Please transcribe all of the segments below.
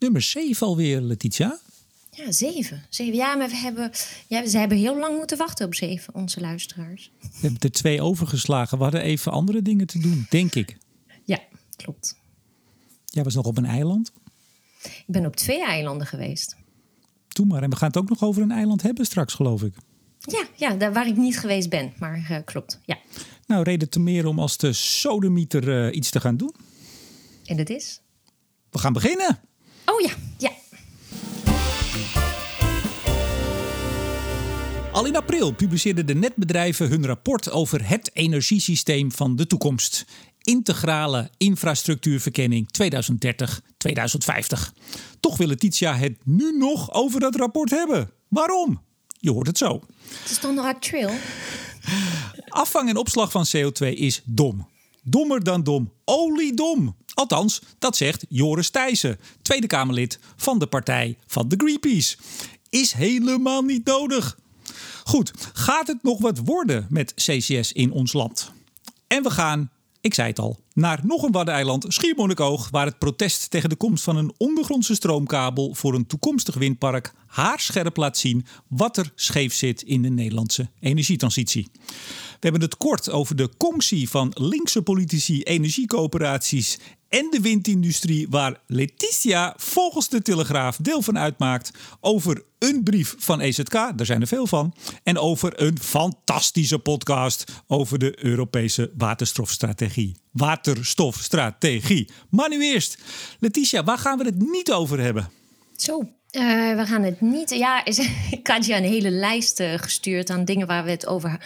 Nummer 7 alweer, Letitia. Ja, zeven. zeven. Ja, maar we hebben, ja, ze hebben heel lang moeten wachten op zeven, onze luisteraars. We hebben er twee overgeslagen. We hadden even andere dingen te doen, denk ik. Ja, klopt. Jij was nog op een eiland. Ik ben op twee eilanden geweest. Doe maar. En we gaan het ook nog over een eiland hebben straks, geloof ik. Ja, ja daar waar ik niet geweest ben, maar uh, klopt. Ja. Nou, reden te meer om als de sodemieter uh, iets te gaan doen. En dat is? We gaan beginnen. Oh ja, ja. Al in april publiceerden de netbedrijven hun rapport over het energiesysteem van de toekomst. Integrale infrastructuurverkenning 2030-2050. Toch wil Letitia het nu nog over dat rapport hebben. Waarom? Je hoort het zo. Het is toch nog actueel? Afvang en opslag van CO2 is dom. Dommer dan dom. Oliedom. Althans, dat zegt Joris Thijssen, Tweede Kamerlid van de partij van de Greenpeace. Is helemaal niet nodig. Goed, gaat het nog wat worden met CCS in ons land? En we gaan, ik zei het al, naar nog een waddeneiland, Schiermonnikoog, waar het protest tegen de komst van een ondergrondse stroomkabel voor een toekomstig windpark haarscherp laat zien wat er scheef zit in de Nederlandse energietransitie. We hebben het kort over de conctie van linkse politici, energiecoöperaties en de windindustrie, waar Letitia volgens de Telegraaf deel van uitmaakt, over een brief van EZK, daar zijn er veel van, en over een fantastische podcast over de Europese waterstofstrategie. Waterstofstrategie. Maar nu eerst, Letitia, waar gaan we het niet over hebben? Zo, uh, we gaan het niet. Ja, ik had je een hele lijst uh, gestuurd aan dingen waar we het over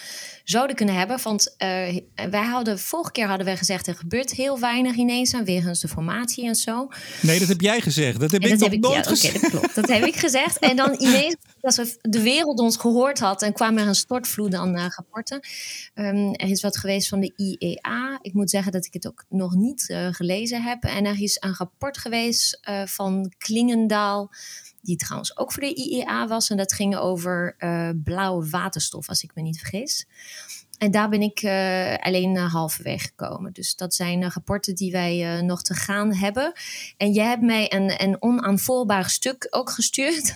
zouden kunnen hebben. Want uh, wij hadden, vorige keer hadden we gezegd: er gebeurt heel weinig ineens aan wegens de formatie en zo. Nee, dat heb jij gezegd. Dat heb en ik nog nooit gezegd. Okay, dat klopt. Dat heb ik gezegd. En dan ineens, alsof de wereld ons gehoord had en kwam er een stortvloed aan uh, rapporten. Um, er is wat geweest van de IEA. Ik moet zeggen dat ik het ook nog niet uh, gelezen heb. En er is een rapport geweest van Klingendaal die trouwens ook voor de IEA was. En dat ging over uh, blauwe waterstof, als ik me niet vergis. En daar ben ik uh, alleen uh, halverwege gekomen. Dus dat zijn rapporten die wij nog te gaan hebben. En jij hebt mij een, een onaanvolbaar stuk ook gestuurd.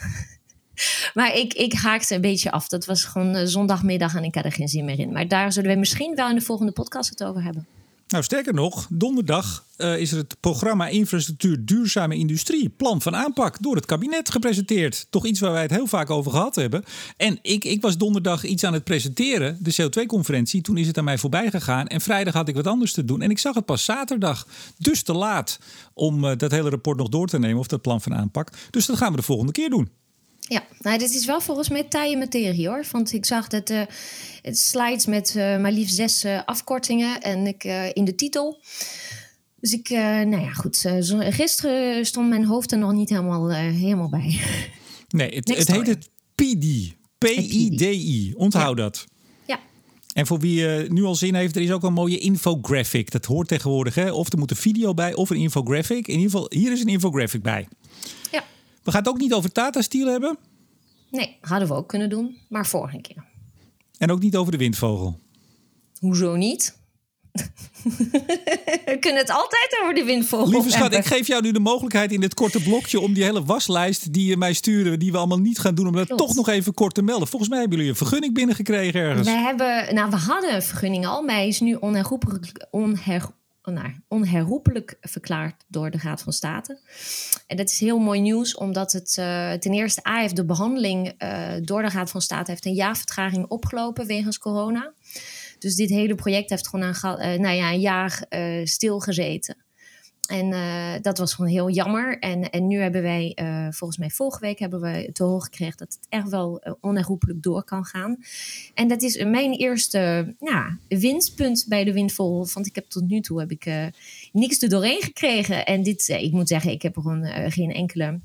maar ik, ik haakte een beetje af. Dat was gewoon zondagmiddag en ik had er geen zin meer in. Maar daar zullen we misschien wel in de volgende podcast het over hebben. Nou, sterker nog, donderdag uh, is er het programma Infrastructuur Duurzame Industrie, plan van aanpak, door het kabinet gepresenteerd. Toch iets waar wij het heel vaak over gehad hebben. En ik, ik was donderdag iets aan het presenteren, de CO2-conferentie. Toen is het aan mij voorbij gegaan. En vrijdag had ik wat anders te doen. En ik zag het pas zaterdag. Dus te laat om uh, dat hele rapport nog door te nemen, of dat plan van aanpak. Dus dat gaan we de volgende keer doen. Ja, nou, dit is wel volgens mij taaie materie hoor. Want ik zag dat uh, het slides met uh, maar liefst zes uh, afkortingen en ik in de titel. Dus ik, nou ja, goed. gisteren stond mijn hoofd er nog niet helemaal, helemaal bij. Nee, het, het heet het PIDI. P-I-D-I. Onthoud dat. Ja. En voor wie nu al zin heeft, er is ook een mooie infographic. Dat hoort tegenwoordig, hè? Of er moet een video bij of een infographic. In ieder geval, hier is een infographic bij. Ja. We gaan het ook niet over Tata Steel hebben. Nee, hadden we ook kunnen doen, maar vorige keer. En ook niet over de windvogel. Hoezo niet? we kunnen het altijd over de windvogel Lieve schat, hebben. ik geef jou nu de mogelijkheid in dit korte blokje om die hele waslijst die je mij stuurde, die we allemaal niet gaan doen, om dat Klopt. toch nog even kort te melden. Volgens mij hebben jullie een vergunning binnengekregen ergens. We hebben, nou, we hadden een vergunning al, maar hij is nu onherroepelijk, onher, nou, onherroepelijk verklaard door de Raad van State. En dat is heel mooi nieuws, omdat het uh, ten eerste A heeft de behandeling uh, door de Raad van State heeft een jaarvertraging opgelopen wegens corona. Dus dit hele project heeft gewoon een, uh, nou ja, een jaar stilgezeten. En uh, dat was gewoon heel jammer. En, en nu hebben wij, uh, volgens mij vorige week, hebben we te horen gekregen dat het echt wel uh, onherroepelijk door kan gaan. En dat is mijn eerste ja, winstpunt bij de Windvogel. Want ik heb tot nu toe heb ik niks er doorheen gekregen. En dit, ik moet zeggen, ik heb gewoon geen enkele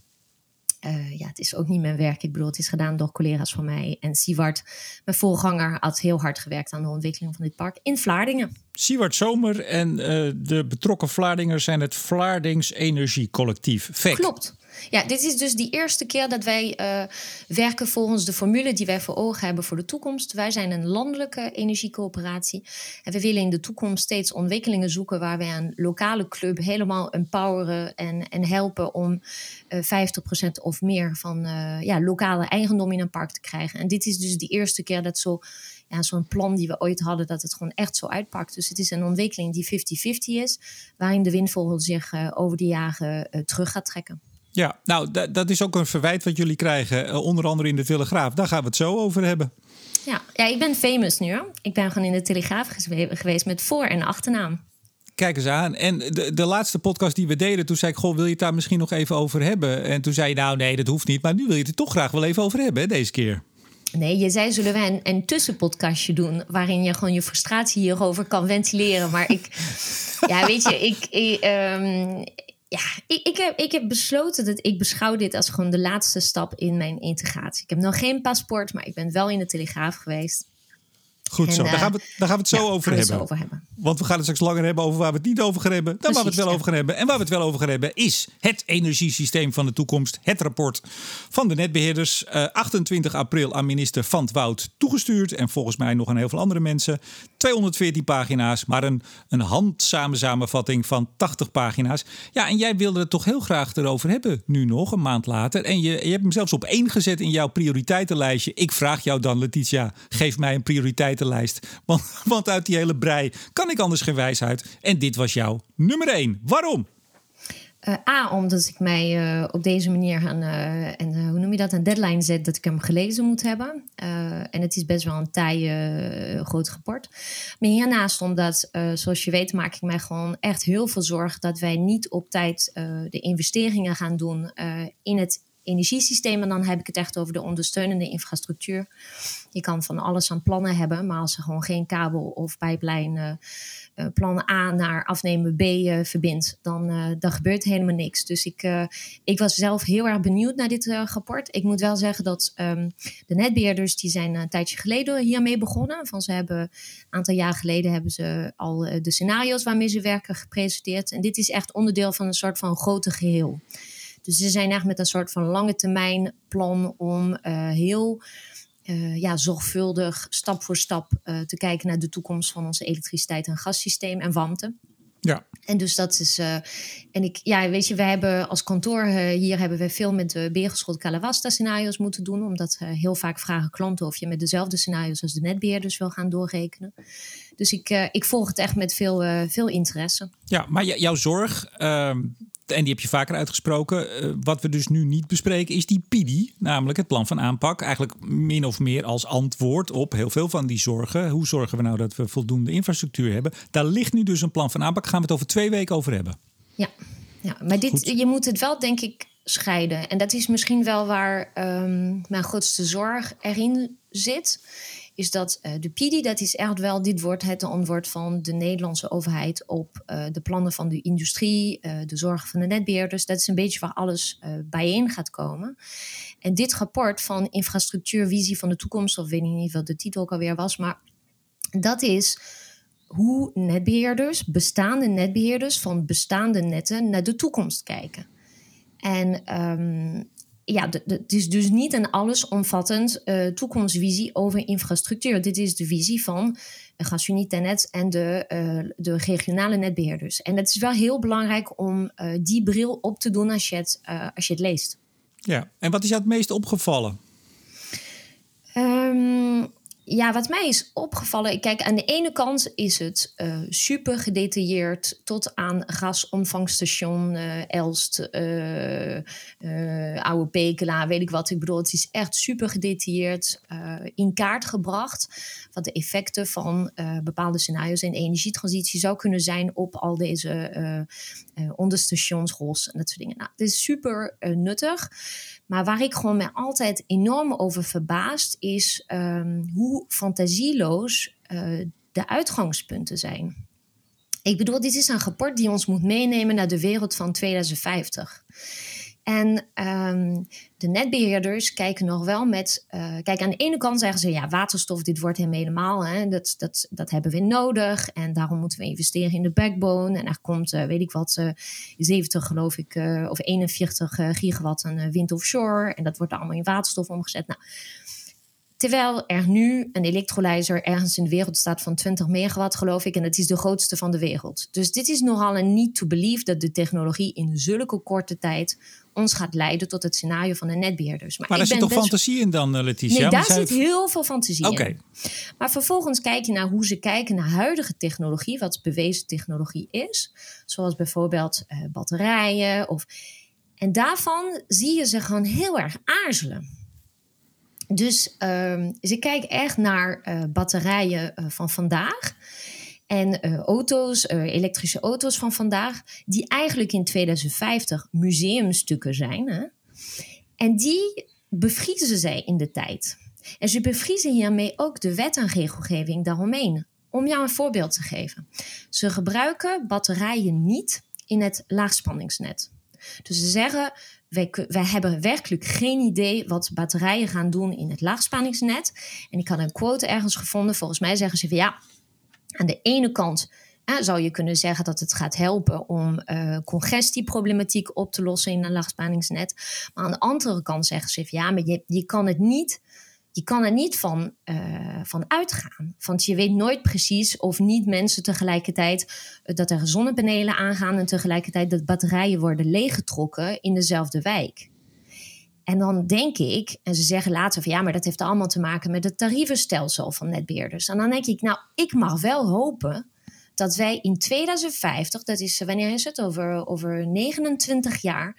uh, ja, het is ook niet mijn werk. Ik bedoel, het is gedaan door collega's van mij. En Siewart, mijn voorganger, had heel hard gewerkt aan de ontwikkeling van dit park in Vlaardingen. Siewart Zomer en uh, de betrokken Vlaardingers zijn het Vlaardings Energiecollectief. VEC. Klopt. Ja, dit is dus die eerste keer dat wij uh, werken volgens de formule die wij voor ogen hebben voor de toekomst. Wij zijn een landelijke energiecoöperatie. En we willen in de toekomst steeds ontwikkelingen zoeken waar wij een lokale club helemaal empoweren en, en helpen om uh, 50% of meer van uh, ja, lokale eigendom in een park te krijgen. En dit is dus de eerste keer dat zo ja, zo'n plan die we ooit hadden, dat het gewoon echt zo uitpakt. Dus het is een ontwikkeling die 50-50 is, waarin de windvogel zich over de jaren terug gaat trekken. Ja, nou, dat is ook een verwijt wat jullie krijgen, uh, onder andere in de Telegraaf. Daar gaan we het zo over hebben. Ja, ja ik ben famous nu. Hoor. Ik ben gewoon in de Telegraaf geweest met voor- en achternaam. Kijk eens aan. En de, de laatste podcast die we deden, toen zei ik: Goh, wil je het daar misschien nog even over hebben? En toen zei je: Nou, nee, dat hoeft niet. Maar nu wil je het er toch graag wel even over hebben, hè, deze keer. Nee, je zei zullen wij een, een tussenpodcastje doen waarin je gewoon je frustratie hierover kan ventileren. Maar ik, ja, weet je, ik, ik um, ja, ik, ik, heb, ik heb besloten dat ik beschouw dit als gewoon de laatste stap in mijn integratie. Ik heb nog geen paspoort, maar ik ben wel in de Telegraaf geweest. Goed en, zo, daar gaan, we, daar gaan we het zo, ja, over, hebben. zo over hebben. Want we gaan het straks langer hebben over waar we het niet over gaan hebben. Dan waar we het wel ja. over gaan hebben. En waar we het wel over gaan hebben is het energiesysteem van de toekomst. Het rapport van de netbeheerders. Uh, 28 april aan minister Van Woud toegestuurd. En volgens mij nog aan heel veel andere mensen. 214 pagina's, maar een, een handzame samenvatting van 80 pagina's. Ja, en jij wilde het toch heel graag erover hebben nu nog, een maand later. En je, je hebt hem zelfs op één gezet in jouw prioriteitenlijstje. Ik vraag jou dan, Letitia, geef mij een prioriteitenlijst. Want, want uit die hele brei kan ik anders geen wijsheid. En dit was jouw nummer één. Waarom? Uh, A, omdat ik mij uh, op deze manier aan, uh, en, hoe noem je dat, een deadline zet dat ik hem gelezen moet hebben. en het is best wel een taai groot rapport. Maar hiernaast omdat, zoals je weet, maak ik mij gewoon echt heel veel zorgen dat wij niet op tijd de investeringen gaan doen in het energiesysteem. En dan heb ik het echt over de ondersteunende infrastructuur. Je kan van alles aan plannen hebben, maar als er gewoon geen kabel of pijplijn uh, uh, plan A naar afnemen B uh, verbindt, dan, dan gebeurt helemaal niks. Dus ik, ik was zelf heel erg benieuwd naar dit rapport. Ik moet wel zeggen dat um, de netbeheerders, die zijn een tijdje geleden hiermee begonnen. Van ze hebben een aantal jaar geleden hebben ze al de scenario's waarmee ze werken gepresenteerd. En dit is echt onderdeel van een soort van grote geheel. Dus ze zijn echt met een soort van lange termijn plan om heel uh, ja, zorgvuldig, stap voor stap uh, te kijken naar de toekomst van onze elektriciteit- en gassysteem en warmte. Ja. En dus dat is. Uh, en ik, ja, weet je, we hebben als kantoor uh, hier hebben we veel met de Beergeschot Calawasta scenario's moeten doen. Omdat uh, heel vaak vragen klanten of je met dezelfde scenario's als de netbeheerders wil gaan doorrekenen. Dus ik, ik volg het echt met veel, veel interesse. Ja, maar jouw zorg, ehm, en die heb je vaker uitgesproken. wat we dus nu niet bespreken is die PIDI, namelijk het plan van aanpak. Eigenlijk min of meer als antwoord op heel veel van die zorgen. Hoe zorgen we nou dat we voldoende infrastructuur hebben? Daar ligt nu dus een plan van aanpak. Gaan we het over twee weken over hebben. Ja, ja maar dit, Goed. je moet het wel, denk ik, scheiden. En dat is misschien wel waar um, mijn grootste zorg erin zit is dat uh, de PIDI, dat is echt wel, dit wordt het antwoord van de Nederlandse overheid op uh, de plannen van de industrie, uh, de zorgen van de netbeheerders. Dat is een beetje waar alles bijeen gaat komen. En dit rapport van infrastructuurvisie van de toekomst, of weet ik niet wat de titel ook alweer was, maar dat is hoe netbeheerders, bestaande netbeheerders van bestaande netten naar de toekomst kijken. En um, ja, het is dus niet een allesomvattend uh, toekomstvisie over infrastructuur. Dit is de visie van GasUnie-Tenet en de, uh, de regionale netbeheerders. En het is wel heel belangrijk om uh, die bril op te doen als je het, als je het leest. Ja, en wat is jou het meest opgevallen? Um, ja, wat mij is opgevallen, kijk, aan de ene kant is het uh, super gedetailleerd tot aan gasomvangstation uh, Elst, uh, Oude Pekela, weet ik wat. Ik bedoel, het is echt super gedetailleerd in kaart gebracht wat de effecten van bepaalde scenario's in energietransitie zou kunnen zijn op al deze onderstations, ROS en dat soort dingen. Nou, het is super nuttig. Maar waar ik gewoon mij altijd enorm over verbaast, is um, hoe fantasieloos uh, de uitgangspunten zijn. Ik bedoel, dit is een rapport die ons moet meenemen naar de wereld van 2050. En ehm, de netbeheerders kijken nog wel met. Uh, kijk, aan de ene kant zeggen ze: ja, waterstof, dit wordt hem helemaal. Hè, dat, dat, dat hebben we nodig. En daarom moeten we investeren in de backbone. En er komt, uh, weet ik wat, uh, 70 geloof ik, of 41 gigawatt aan wind offshore. En dat wordt allemaal in waterstof omgezet. Nou, Terwijl er nu een elektrolyzer ergens in de wereld staat van 20 megawatt, geloof ik. En het is de grootste van de wereld. Dus dit is nogal een need to believe dat de technologie in zulke korte tijd ons gaat leiden tot het scenario van de netbeheerders. Maar, maar daar zit toch fantasie in dan, eh, Letitia? Nee, daar zit heel veel fantasie okay. in. Maar vervolgens kijk je naar hoe ze kijken naar huidige technologie, wat bewezen technologie is. Zoals bijvoorbeeld uh, batterijen. Of... En daarvan zie je ze gewoon heel erg aarzelen. Dus uh, ze kijken echt naar uh, batterijen uh, van vandaag. En uh, auto's, elektrische auto's van vandaag, die eigenlijk in 2050 museumstukken zijn. Hè? En die bevriezen zij in de tijd. En ze bevriezen hiermee ook de wet en regelgeving daaromheen. Om jou een voorbeeld te geven. Ze gebruiken batterijen niet in het laagspanningsnet. Dus ze zeggen, wij, hebben werkelijk geen idee wat batterijen gaan doen in het laagspanningsnet. En ik had een quote ergens gevonden. Volgens mij zeggen ze van ja, aan de ene kant zou je kunnen zeggen dat het gaat helpen om uh, congestieproblematiek op te lossen in een laagspanningsnet. Maar aan de andere kant zeggen ze van ja, maar je, je kan het niet je kan er niet van, uh, van uitgaan. Want je weet nooit precies of niet mensen tegelijkertijd uh, dat er zonnepanelen aangaan en tegelijkertijd dat batterijen worden leeggetrokken in dezelfde wijk. En dan denk ik, en ze zeggen later van ja, maar dat heeft allemaal te maken met het tarievenstelsel van netbeheerders. En dan denk ik, nou, ik mag wel hopen dat wij in 2050, dat is wanneer is het? Over, over 29 jaar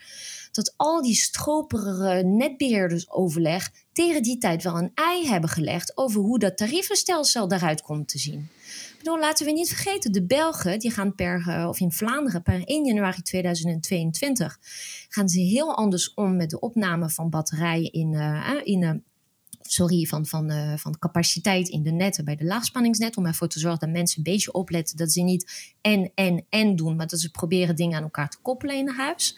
dat al die stroperige netbeheerdersoverleg tegen die tijd wel een ei hebben gelegd over hoe dat tarievenstelsel daaruit komt te zien. Ik bedoel, laten we niet vergeten, de Belgen die gaan per, eh, of in Vlaanderen per 1 januari 2022 gaan ze heel anders om met de opname van batterijen in, uh, in uh, sorry, van, van, van capaciteit in de netten bij de laagspanningsnet. Om ervoor te zorgen dat mensen een beetje opletten dat ze niet en, en, en doen, maar dat ze proberen dingen aan elkaar te koppelen in huis.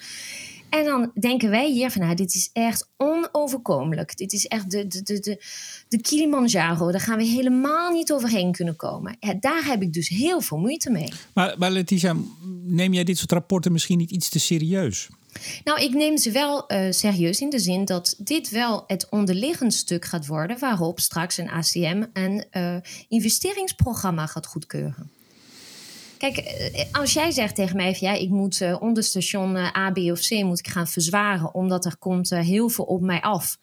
En dan denken wij hier van, nou, dit is echt onoverkomelijk. Dit is echt de, de, de, de, de Kilimanjaro. Daar gaan we helemaal niet overheen kunnen komen. Ja, daar heb ik dus heel veel moeite mee. Maar, maar Letitia, neem jij dit soort rapporten misschien niet iets te serieus? Nou, ik neem ze wel uh, serieus in de zin dat dit wel het onderliggend stuk gaat worden waarop straks een ACM een uh, investeringsprogramma gaat goedkeuren. Kijk, eh, als jij zegt tegen mij ja, ik moet uh, onder station uh, A, B of C moet ik gaan verzwaren, omdat er komt heel veel op mij af.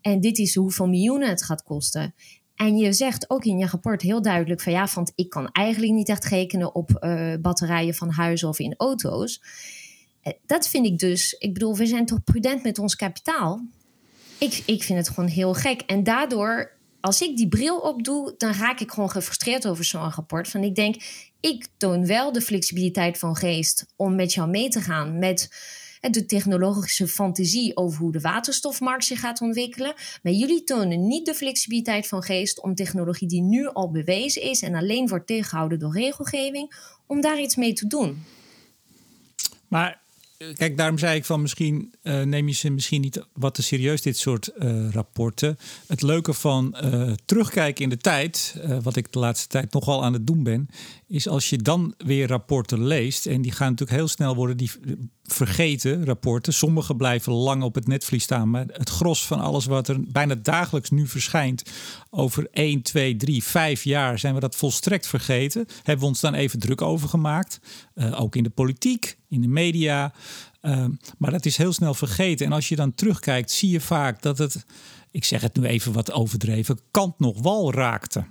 En dit is hoeveel miljoenen het gaat kosten. En je zegt ook in je rapport heel duidelijk van ja, want ik kan eigenlijk niet echt rekenen op batterijen van huizen of in auto's. Dat vind ik dus, ik bedoel, we zijn toch prudent met ons kapitaal. Ik, ik vind het gewoon heel gek. En daardoor als ik die bril opdoe, dan raak ik gewoon gefrustreerd over zo'n rapport. Van ik denk, ik toon wel de flexibiliteit van geest om met jou mee te gaan met de technologische fantasie over hoe de waterstofmarkt zich gaat ontwikkelen. Maar jullie tonen niet de flexibiliteit van geest om technologie die nu al bewezen is en alleen wordt tegengehouden door regelgeving, om daar iets mee te doen. Maar kijk, daarom zei ik van misschien uh, neem je ze misschien niet wat te serieus, dit soort uh, rapporten. Het leuke van uh, terugkijken in de tijd, wat ik de laatste tijd nogal aan het doen ben, is als je dan weer rapporten leest, en die gaan natuurlijk heel snel worden die vergeten, rapporten. Sommige blijven lang op het netvlies staan, maar het gros van alles wat er bijna dagelijks nu verschijnt, over 1, 2, 3, 5 jaar zijn we dat volstrekt vergeten. Hebben we ons dan even druk over gemaakt, ook in de politiek, in de media. Uh, maar dat is heel snel vergeten. En als je dan terugkijkt, zie je vaak dat het, ik zeg het nu even wat overdreven, kant nog wal raakte.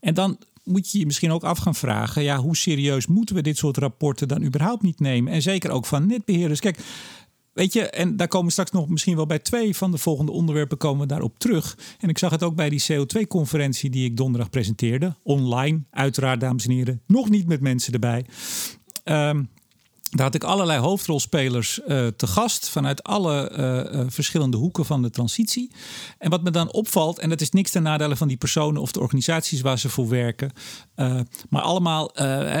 En dan moet je je misschien ook af gaan vragen: ja, hoe serieus moeten we dit soort rapporten dan überhaupt niet nemen? En zeker ook van netbeheerders. Kijk, Weet je, en daar komen straks nog misschien wel bij twee van de volgende onderwerpen komen we daarop terug. En ik zag het ook bij die CO2-conferentie die ik donderdag presenteerde. Online, uiteraard, dames en heren. Nog niet met mensen erbij. Um, Daar had ik allerlei hoofdrolspelers uh, te gast vanuit alle uh, uh, verschillende hoeken van de transitie. En wat me dan opvalt, en dat is niks ten nadele van die personen of de organisaties waar ze voor werken, maar allemaal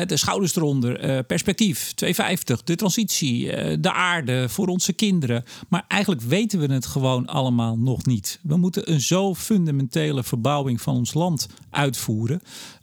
de schouders eronder, perspectief, 250, de transitie, de aarde voor onze kinderen. Maar eigenlijk weten we het gewoon allemaal nog niet. We moeten een zo fundamentele verbouwing van ons land uitvoeren.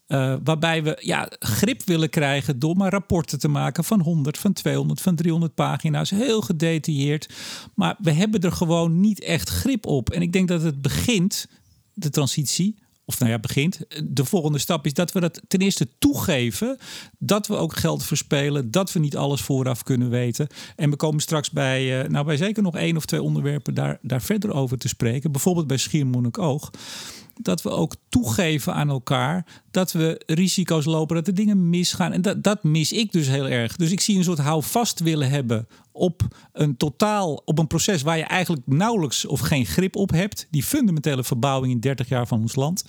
Uh, waarbij we ja, grip willen krijgen door maar rapporten te maken van 100, van 200, van 300 pagina's. Heel gedetailleerd. Maar we hebben er gewoon niet echt grip op. En ik denk dat het begint, de transitie, of nou ja, begint. De volgende stap is dat we dat ten eerste toegeven. Dat we ook geld verspelen. Dat we niet alles vooraf kunnen weten. En we komen straks bij, uh, nou bij zeker nog één of twee onderwerpen daar, daar verder over te spreken. Bijvoorbeeld bij Schiermonnikoog dat we ook toegeven aan elkaar dat we risico's lopen, dat er dingen misgaan. En dat, dat mis ik dus heel erg. Dus ik zie een soort houvast willen hebben op een totaal, op een proces waar je eigenlijk nauwelijks of geen grip op hebt. Die fundamentele verbouwing in 30 jaar van ons land.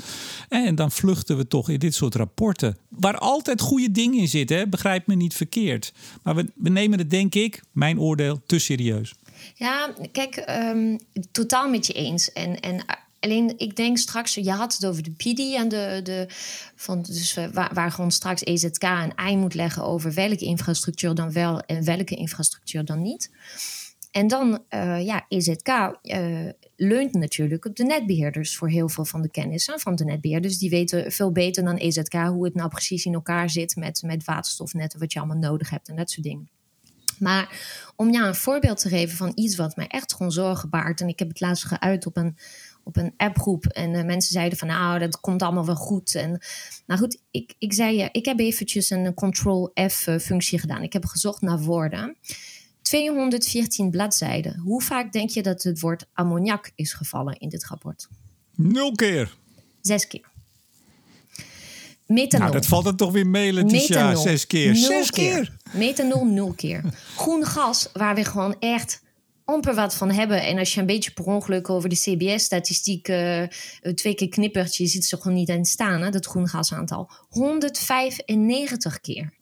En dan vluchten we toch in dit soort rapporten. Waar altijd goede dingen in zitten, begrijp me niet verkeerd. Maar we, we nemen het, denk ik, mijn oordeel, te serieus. Ja, kijk, um, totaal met je eens. En, en Alleen ik denk straks, je had het over de PD en de, de van, dus waar, waar gewoon straks EZK een ei moet leggen over welke infrastructuur dan wel en welke infrastructuur dan niet. En dan, uh, ja, EZK uh, leunt natuurlijk op de netbeheerders voor heel veel van de kennis van de netbeheerders. Die weten veel beter dan EZK hoe het nou precies in elkaar zit met, met waterstofnetten, wat je allemaal nodig hebt en dat soort dingen. Maar om ja, een voorbeeld te geven van iets wat mij echt gewoon zorgen baart. En ik heb het laatst geuit op een op een appgroep. En uh, mensen zeiden van nou, dat komt allemaal wel goed. En nou goed, ik, ik zei, uh, ik heb eventjes een Ctrl-F-functie eh, gedaan. Ik heb gezocht naar woorden. 214 bladzijden. Hoe vaak denk je dat het woord ammoniak is gevallen in dit rapport? Nul keer. Zes keer. Methanol. Nou, dat valt er toch weer mee, Letitia. Zes keer. Zes keer. keer. Methanol, nul keer. Groen gas, waar we gewoon echt amper wat van hebben. En als je een beetje per ongeluk over de CBS-statistiek uh, twee keer knippert, je ziet ze gewoon niet in staan, hè, dat groengasaantal. 195 keer.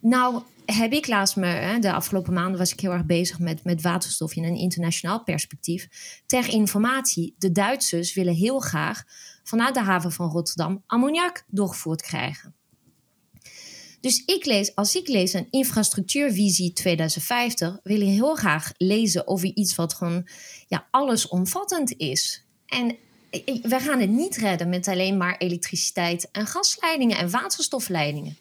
Nou, heb ik laatst me, hè, de afgelopen maanden was ik heel erg bezig met, met waterstof in een internationaal perspectief. Ter informatie, de Duitsers willen heel graag vanuit de haven van Rotterdam ammoniak doorgevoerd krijgen. Dus ik lees, als ik lees een infrastructuurvisie 2050, wil ik heel graag lezen over iets wat gewoon ja, allesomvattend is. En we gaan het niet redden met alleen maar elektriciteit en gasleidingen en waterstofleidingen.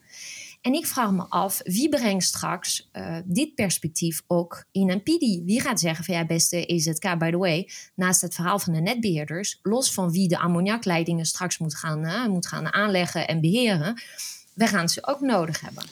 En ik vraag me af, wie brengt straks uh, dit perspectief ook in een PIDI? Wie gaat zeggen van ja, beste EZK, by the way, naast het verhaal van de netbeheerders, los van wie de ammoniakleidingen straks moet gaan, uh, moet gaan aanleggen en beheren, we gaan ze ook nodig hebben.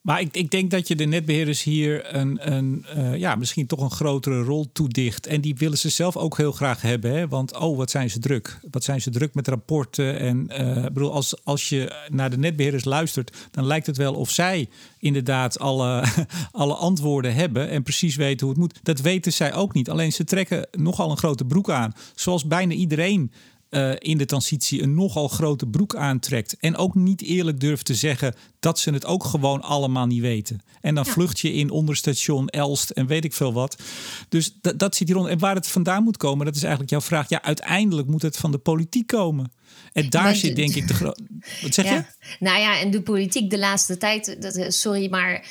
Maar ik, ik, denk dat je de netbeheerders hier een, een uh, ja, misschien toch een grotere rol toedicht. En die willen ze zelf ook heel graag hebben. Hè? Want oh, wat zijn ze druk. Wat zijn ze druk met rapporten. En uh, bedoel, als, als je naar de netbeheerders luistert, dan lijkt het wel of zij inderdaad alle, alle antwoorden hebben en precies weten hoe het moet. Dat weten zij ook niet. Alleen ze trekken nogal een grote broek aan. Zoals bijna iedereen uh, in de transitie een nogal grote broek aantrekt. En ook niet eerlijk durft te zeggen dat ze het ook gewoon allemaal niet weten. En dan vlucht je in onderstation Elst en weet ik veel wat. Dus dat zit hieronder. En waar het vandaan moet komen, dat is eigenlijk jouw vraag. Ja, uiteindelijk moet het van de politiek komen. En daar zit denk ik de grote. Wat zeg je? Nou ja, en de politiek de laatste tijd, dat, sorry, maar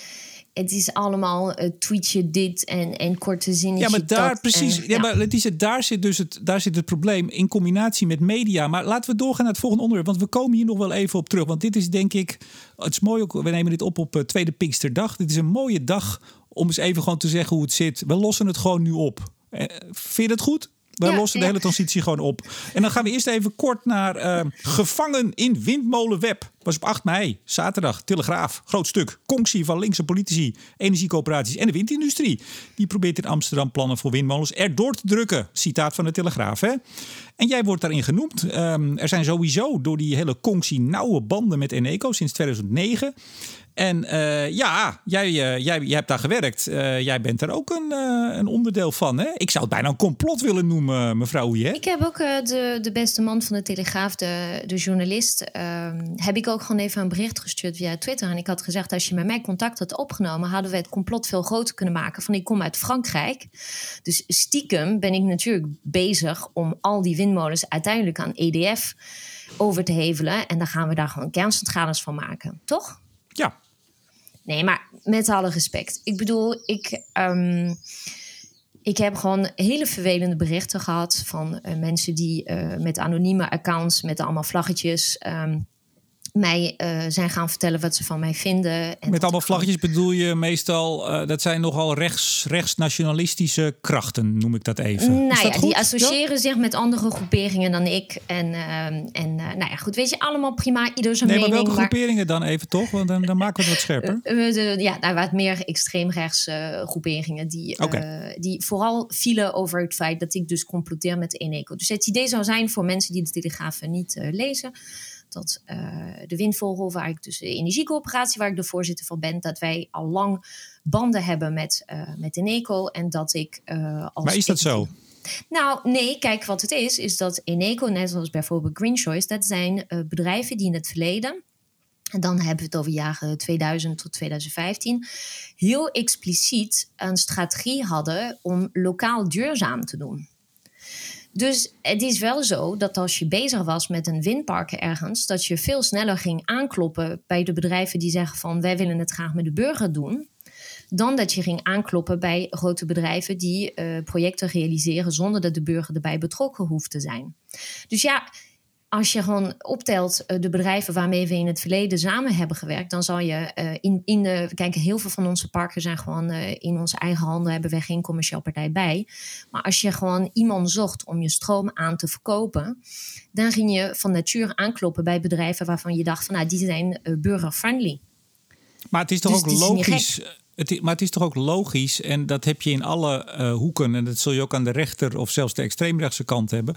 het is allemaal uh, tweetje dit en, en korte zinnetjes. Ja, maar daar precies. ja. ja. maar Letitia, daar zit dus het, daar zit het probleem in combinatie met media. Maar laten we doorgaan naar het volgende onderwerp. Want we komen hier nog wel even op terug. Want dit is denk ik. Het is mooi ook. We nemen dit op op uh, tweede Pinksterdag. Dit is een mooie dag om eens even gewoon te zeggen hoe het zit. We lossen het gewoon nu op. Uh, vind je dat goed? We lossen de hele transitie gewoon op. En dan gaan we eerst even kort naar uh, Gevangen in Windmolenweb. Was op 8 mei, zaterdag, Telegraaf. Groot stuk. Conctie van linkse politici, energiecoöperaties en de windindustrie. Die probeert in Amsterdam plannen voor windmolens erdoor te drukken. Citaat van de Telegraaf. Hè? En jij wordt daarin genoemd. Um, er zijn sowieso door die hele Conctie nauwe banden met Eneco sinds 2009. En uh, ja, jij, uh, jij, jij hebt daar gewerkt. Uh, jij bent er ook een, een onderdeel van. Hè? Ik zou het bijna een complot willen noemen, mevrouw Oeje. Ik heb ook de, de beste man van de Telegraaf, de, de journalist, ehm, heb ik ook gewoon even een bericht gestuurd via Twitter. En ik had gezegd, als je met mij contact had opgenomen, hadden we het complot veel groter kunnen maken. Van ik kom uit Frankrijk. Dus stiekem ben ik natuurlijk bezig om al die windmolens uiteindelijk aan EDF over te hevelen. En dan gaan we daar gewoon kerncentrales van maken, toch? Ja. Nee, maar met alle respect. Ik bedoel, ik. Um, ik heb gewoon hele vervelende berichten gehad van uh, mensen die uh, met anonieme accounts, met allemaal vlaggetjes. Um, mij uh, zijn gaan vertellen wat ze van mij vinden. En Met allemaal vlaggetjes bedoel je meestal, uh, dat zijn nogal rechts, rechtsnationalistische krachten, noem ik dat even. Nou dat ja, die associëren ja? zich met andere groeperingen dan ik. En, uh, en nou ja, goed, weet je, allemaal prima, ieder zijn nee, mening. maar welke groeperingen dan even toch? Want dan, dan maken we het wat scherper. De, ja, nou, wat meer extreemrechts groeperingen die, okay. die vooral vielen over het feit dat ik dus comploteer met de Eneco. Dus het idee zou zijn voor mensen die de Telegraaf niet lezen dat uh, de Windvogel, waar ik dus de energiecoöperatie, waar ik de voorzitter van ben, dat wij al lang banden hebben met, uh, met Eneco en dat ik uh, als. Maar is dat zo? Nou, nee, kijk, wat het is, is dat Eneco, net zoals bijvoorbeeld Green Choice, dat zijn bedrijven die in het verleden en dan hebben we het over jaren 2000 tot 2015. Heel expliciet een strategie hadden om lokaal duurzaam te doen. Dus het is wel zo dat als je bezig was met een windpark ergens, dat je veel sneller ging aankloppen bij de bedrijven die zeggen van wij willen het graag met de burger doen. Dan dat je ging aankloppen bij grote bedrijven die uh, projecten realiseren zonder dat de burger erbij betrokken hoeft te zijn. Dus ja, als je gewoon optelt uh, de bedrijven waarmee we in het verleden samen hebben gewerkt, dan zal je uh, in, in de. Kijk, heel veel van onze parken zijn gewoon uh, in onze eigen handen, hebben we geen commercieel partij bij. Maar als je gewoon iemand zocht om je stroom aan te verkopen, dan ging je van nature aankloppen bij bedrijven waarvan je dacht van nou, die zijn burger-friendly. Maar het is toch dus ook logisch. Het, maar het is toch ook logisch, en dat heb je in alle uh, hoeken, en dat zul je ook aan de rechter of zelfs de extreemrechtse kant hebben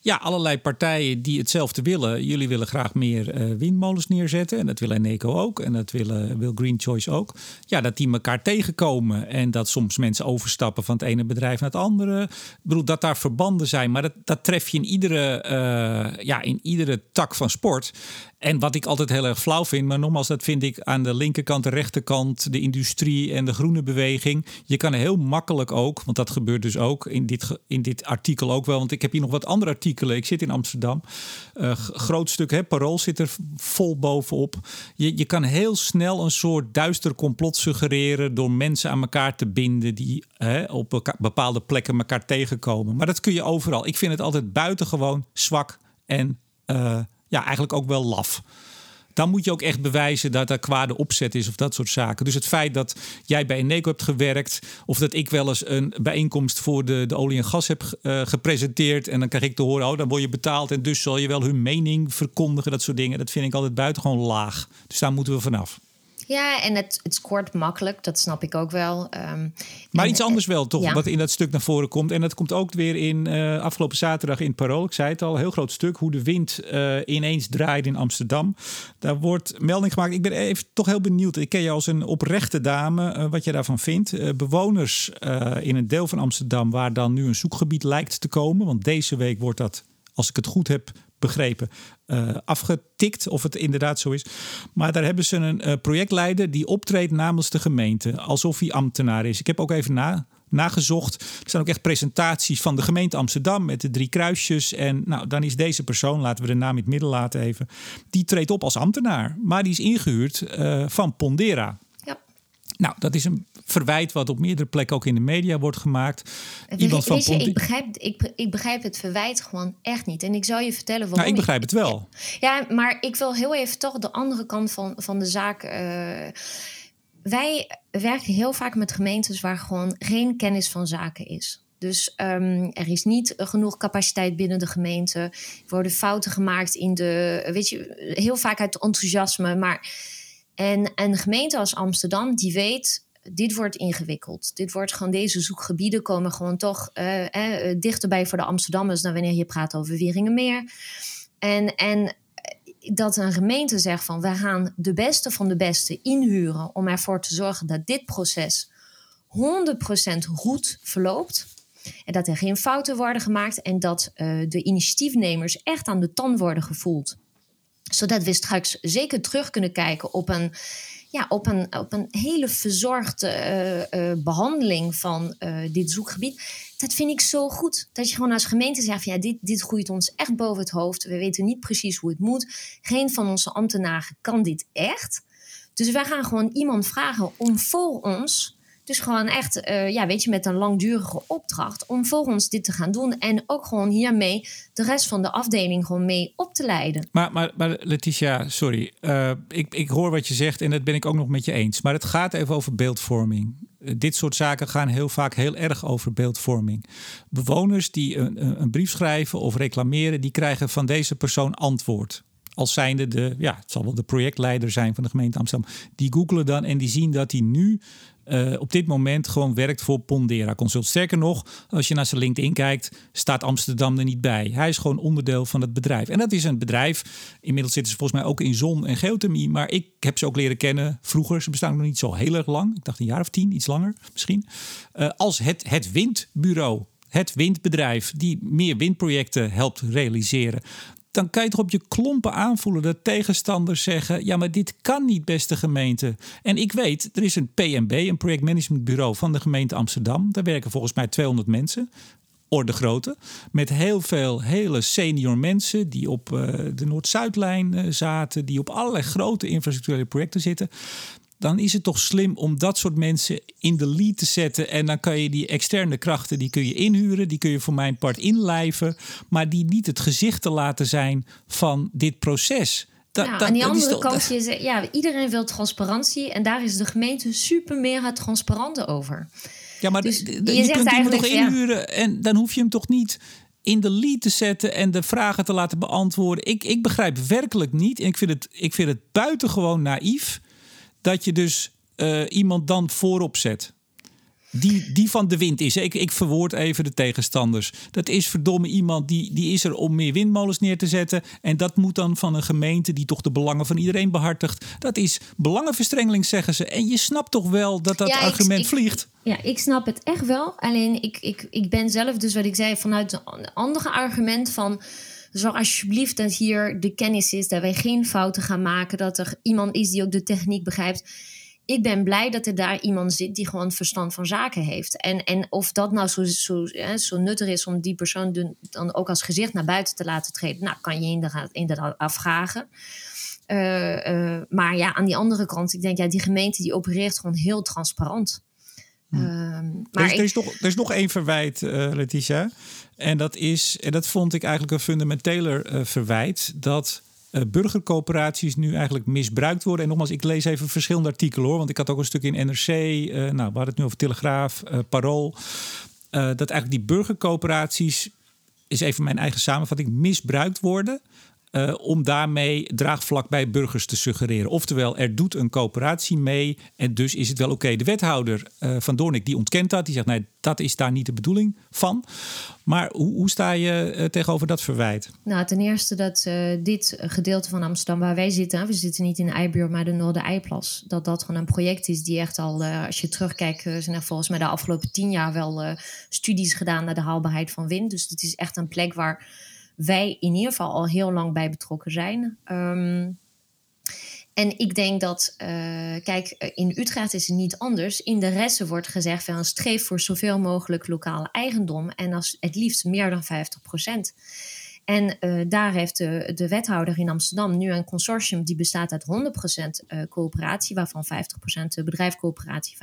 ja, allerlei partijen die hetzelfde willen. Jullie willen graag meer uh, windmolens neerzetten. En dat wil Eneco ook. En dat willen, wil Green Choice ook. Ja, dat die elkaar tegenkomen. En dat soms mensen overstappen van het ene bedrijf naar het andere. Ik bedoel, dat daar verbanden zijn. Maar dat, dat tref je in iedere, uh, ja, in iedere tak van sport. En wat ik altijd heel erg flauw vind, maar nogmaals, dat vind ik aan de linkerkant, de rechterkant, de industrie en de groene beweging. Je kan heel makkelijk ook, want dat gebeurt dus ook in dit, in dit artikel ook wel. Want ik heb hier nog wat andere artikelen ik zit in Amsterdam. Uh, groot stuk, hè, Parool zit er vol bovenop. Je, je kan heel snel een soort duister complot suggereren door mensen aan elkaar te binden die hè, op bepaalde plekken elkaar tegenkomen. Maar dat kun je overal. Ik vind het altijd buitengewoon zwak en uh, ja, eigenlijk ook wel laf dan moet je ook echt bewijzen dat er kwade opzet is of dat soort zaken. Dus het feit dat jij bij Eneco hebt gewerkt of dat ik wel eens een bijeenkomst voor de, de olie en gas heb uh, gepresenteerd en dan krijg ik te horen, oh, dan word je betaald en dus zal je wel hun mening verkondigen, dat soort dingen. Dat vind ik altijd buitengewoon laag. Dus daar moeten we vanaf. Ja, en het, het scoort makkelijk, dat snap ik ook wel. Um, maar iets anders wel, toch? Ja. Wat in dat stuk naar voren komt. En dat komt ook weer in uh, afgelopen zaterdag in het Parool. Ik zei het al, heel groot stuk. Hoe de wind uh, ineens draait in Amsterdam. Daar wordt melding gemaakt. Ik ben even toch heel benieuwd. Ik ken je als een oprechte dame. Uh, wat je daarvan vindt. bewoners in een deel van Amsterdam waar dan nu een zoekgebied lijkt te komen. Want deze week wordt dat, als ik het goed heb, begrepen, uh, afgetikt of het inderdaad zo is. Maar daar hebben ze een uh, projectleider die optreedt namens de gemeente, alsof hij ambtenaar is. Ik heb ook even na, nagezocht. Er staan ook echt presentaties van de gemeente Amsterdam met de drie kruisjes. En nou, dan is deze persoon, laten we de naam in het midden laten even, die treedt op als ambtenaar. Maar die is ingehuurd uh, van Pondera. Nou, dat is een verwijt wat op meerdere plekken ook in de media wordt gemaakt. Iemand van je, ik, begrijp, ik, ik begrijp het verwijt gewoon echt niet. En ik zal je vertellen waarom. Nou, ik begrijp het wel. Ja, maar ik wil heel even toch de andere kant van, van de zaak. Uh, wij werken heel vaak met gemeentes waar gewoon geen kennis van zaken is. Dus um, er is niet genoeg capaciteit binnen de gemeente. Er worden fouten gemaakt in de. Weet je, heel vaak uit enthousiasme. Maar en een gemeente als Amsterdam, die weet, dit wordt ingewikkeld. Dit wordt gewoon, deze zoekgebieden komen gewoon toch uh, eh, dichterbij voor de Amsterdammers dan wanneer je praat over Wieringenmeer. En, en dat een gemeente zegt van we gaan de beste van de beste inhuren om ervoor te zorgen dat dit proces 100% goed verloopt. En dat er geen fouten worden gemaakt en dat uh, de initiatiefnemers echt aan de tand worden gevoeld Zodat we straks zeker terug kunnen kijken op een, ja, op een, op een hele verzorgde uh, uh, behandeling van uh, dit zoekgebied. Dat vind ik zo goed. Dat je gewoon als gemeente zegt: ja, dit, dit groeit ons echt boven het hoofd. We weten niet precies hoe het moet. Geen van onze ambtenaren kan dit echt. Dus wij gaan gewoon iemand vragen om voor ons dus gewoon echt, uh, ja, weet je, met een langdurige opdracht om voor ons dit te gaan doen. En ook gewoon hiermee de rest van de afdeling gewoon mee op te leiden. Maar, maar, maar Letitia, sorry. Uh, ik, ik hoor wat je zegt en dat ben ik ook nog met je eens. Maar het gaat even over beeldvorming. Uh, dit soort zaken gaan heel vaak heel erg over beeldvorming. Bewoners die een, een brief schrijven of reclameren, die krijgen van deze persoon antwoord als zijnde de, ja, het zal wel de projectleider zijn van de gemeente Amsterdam. Die googelen dan en die zien dat hij nu uh, op dit moment gewoon werkt voor Pondera Consult. Sterker nog, als je naar zijn LinkedIn kijkt, staat Amsterdam er niet bij. Hij is gewoon onderdeel van het bedrijf. En dat is een bedrijf. Inmiddels zitten ze volgens mij ook in zon- en geothermie. Maar ik heb ze ook leren kennen vroeger. Ze bestaan nog niet zo heel erg lang. Ik dacht een jaar of tien, iets langer misschien. Uh, als het, het windbureau het windbedrijf die meer windprojecten helpt realiseren dan kan je toch op je klompen aanvoelen dat tegenstanders zeggen: ja, maar dit kan niet, beste gemeente. En ik weet, er is een PMB, een projectmanagementbureau van de gemeente Amsterdam. Daar werken volgens mij 200 mensen. Orde grootte. Met heel veel hele senior mensen die op uh, de Noord-Zuidlijn uh, zaten, die op allerlei grote infrastructurele projecten zitten dan is het toch slim om dat soort mensen in de lead te zetten. En dan kan je die externe krachten, die kun je inhuren, die kun je voor mijn part inlijven, maar die niet het gezicht te laten zijn van dit proces. Da, nou, aan die andere toch, kant, je ja, iedereen wil transparantie en daar is de gemeente super mega transparant over. Ja, maar dus je, je zegt kunt hem toch inhuren ja. en dan hoef je hem toch niet in de lead te zetten en de vragen te laten beantwoorden. Ik, ik begrijp werkelijk niet, en ik vind het, ik vind het buitengewoon naïef dat je dus uh, iemand dan voorop zet. Die, die van de wind is. Ik, ik verwoord even de tegenstanders. Dat is verdomme iemand die, die is er om meer windmolens neer te zetten. En dat moet dan van een gemeente die toch de belangen van iedereen behartigt. Dat is belangenverstrengeling, zeggen ze. En je snapt toch wel dat dat ja, argument ik, vliegt? Ja, ik snap het echt wel. Alleen ik, ik, ik ben zelf, dus wat ik zei, vanuit een andere argument van Zorg alsjeblieft dat hier de kennis is, dat wij geen fouten gaan maken, dat er iemand is die ook de techniek begrijpt. Ik ben blij dat er daar iemand zit die gewoon verstand van zaken heeft. En, en of dat nou zo, zo, zo nuttig is om die persoon dan ook als gezicht naar buiten te laten treden, nou, kan je inderdaad, inderdaad afvragen. Uh, uh, maar ja, aan die andere kant, ik denk, ja, die gemeente die opereert gewoon heel transparant. Hm. Uh, maar er, is, er, is nog, er is nog één verwijt, uh, Letitia. En dat is, en dat vond ik eigenlijk een fundamenteler uh, verwijt, dat uh, burgercoöperaties nu eigenlijk misbruikt worden. En nogmaals, ik lees even verschillende artikelen hoor, want ik had ook een stuk in NRC, nou, we hadden het nu over Telegraaf, Parool, dat eigenlijk die burgercoöperaties, is even mijn eigen samenvatting, misbruikt worden uh, om daarmee draagvlak bij burgers te suggereren. Oftewel, er doet een coöperatie mee en dus is het wel oké. De wethouder uh, van Doornik die ontkent dat. Die zegt, nee, dat is daar niet de bedoeling van. Maar hoe, hoe sta je uh, tegenover dat verwijt? Nou, ten eerste dat dit gedeelte van Amsterdam waar wij zitten... we zitten niet in de maar de Noorder-Eiplas... dat dat gewoon een project is die echt al, als je terugkijkt... zijn er volgens mij de afgelopen tien jaar wel studies gedaan... naar de haalbaarheid van wind. Dus het is echt een plek waar wij in ieder geval al heel lang bij betrokken zijn. Um, en ik denk dat, uh, kijk, in Utrecht is het niet anders. In de resten wordt gezegd van streef voor zoveel mogelijk lokale eigendom. En als het liefst meer dan 50 procent. En uh, daar heeft de, de, wethouder in Amsterdam nu een consortium die bestaat uit 100% uh, coöperatie, waarvan 50% bedrijfscoöperatie,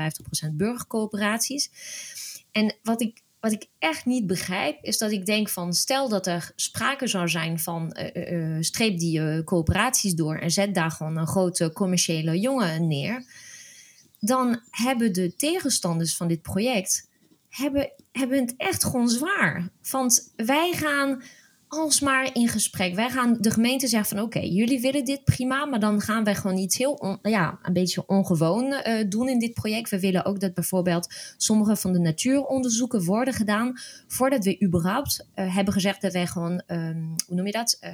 50% burgercoöperaties. En wat ik wat ik echt niet begrijp, is dat ik denk van stel dat er sprake zou zijn van uh, uh, streep die uh, coöperaties door en zet daar gewoon een grote commerciële jongen neer, dan hebben de tegenstanders van dit project hebben, hebben het echt gewoon zwaar. Want wij gaan alsmaar in gesprek. Wij gaan de gemeente zeggen van oké, jullie willen dit prima, maar dan gaan wij gewoon iets heel ja, een beetje ongewoon uh, doen in dit project. We willen ook dat bijvoorbeeld sommige van de natuuronderzoeken worden gedaan voordat we überhaupt uh, hebben gezegd dat wij gewoon, um, hoe noem je dat, uh,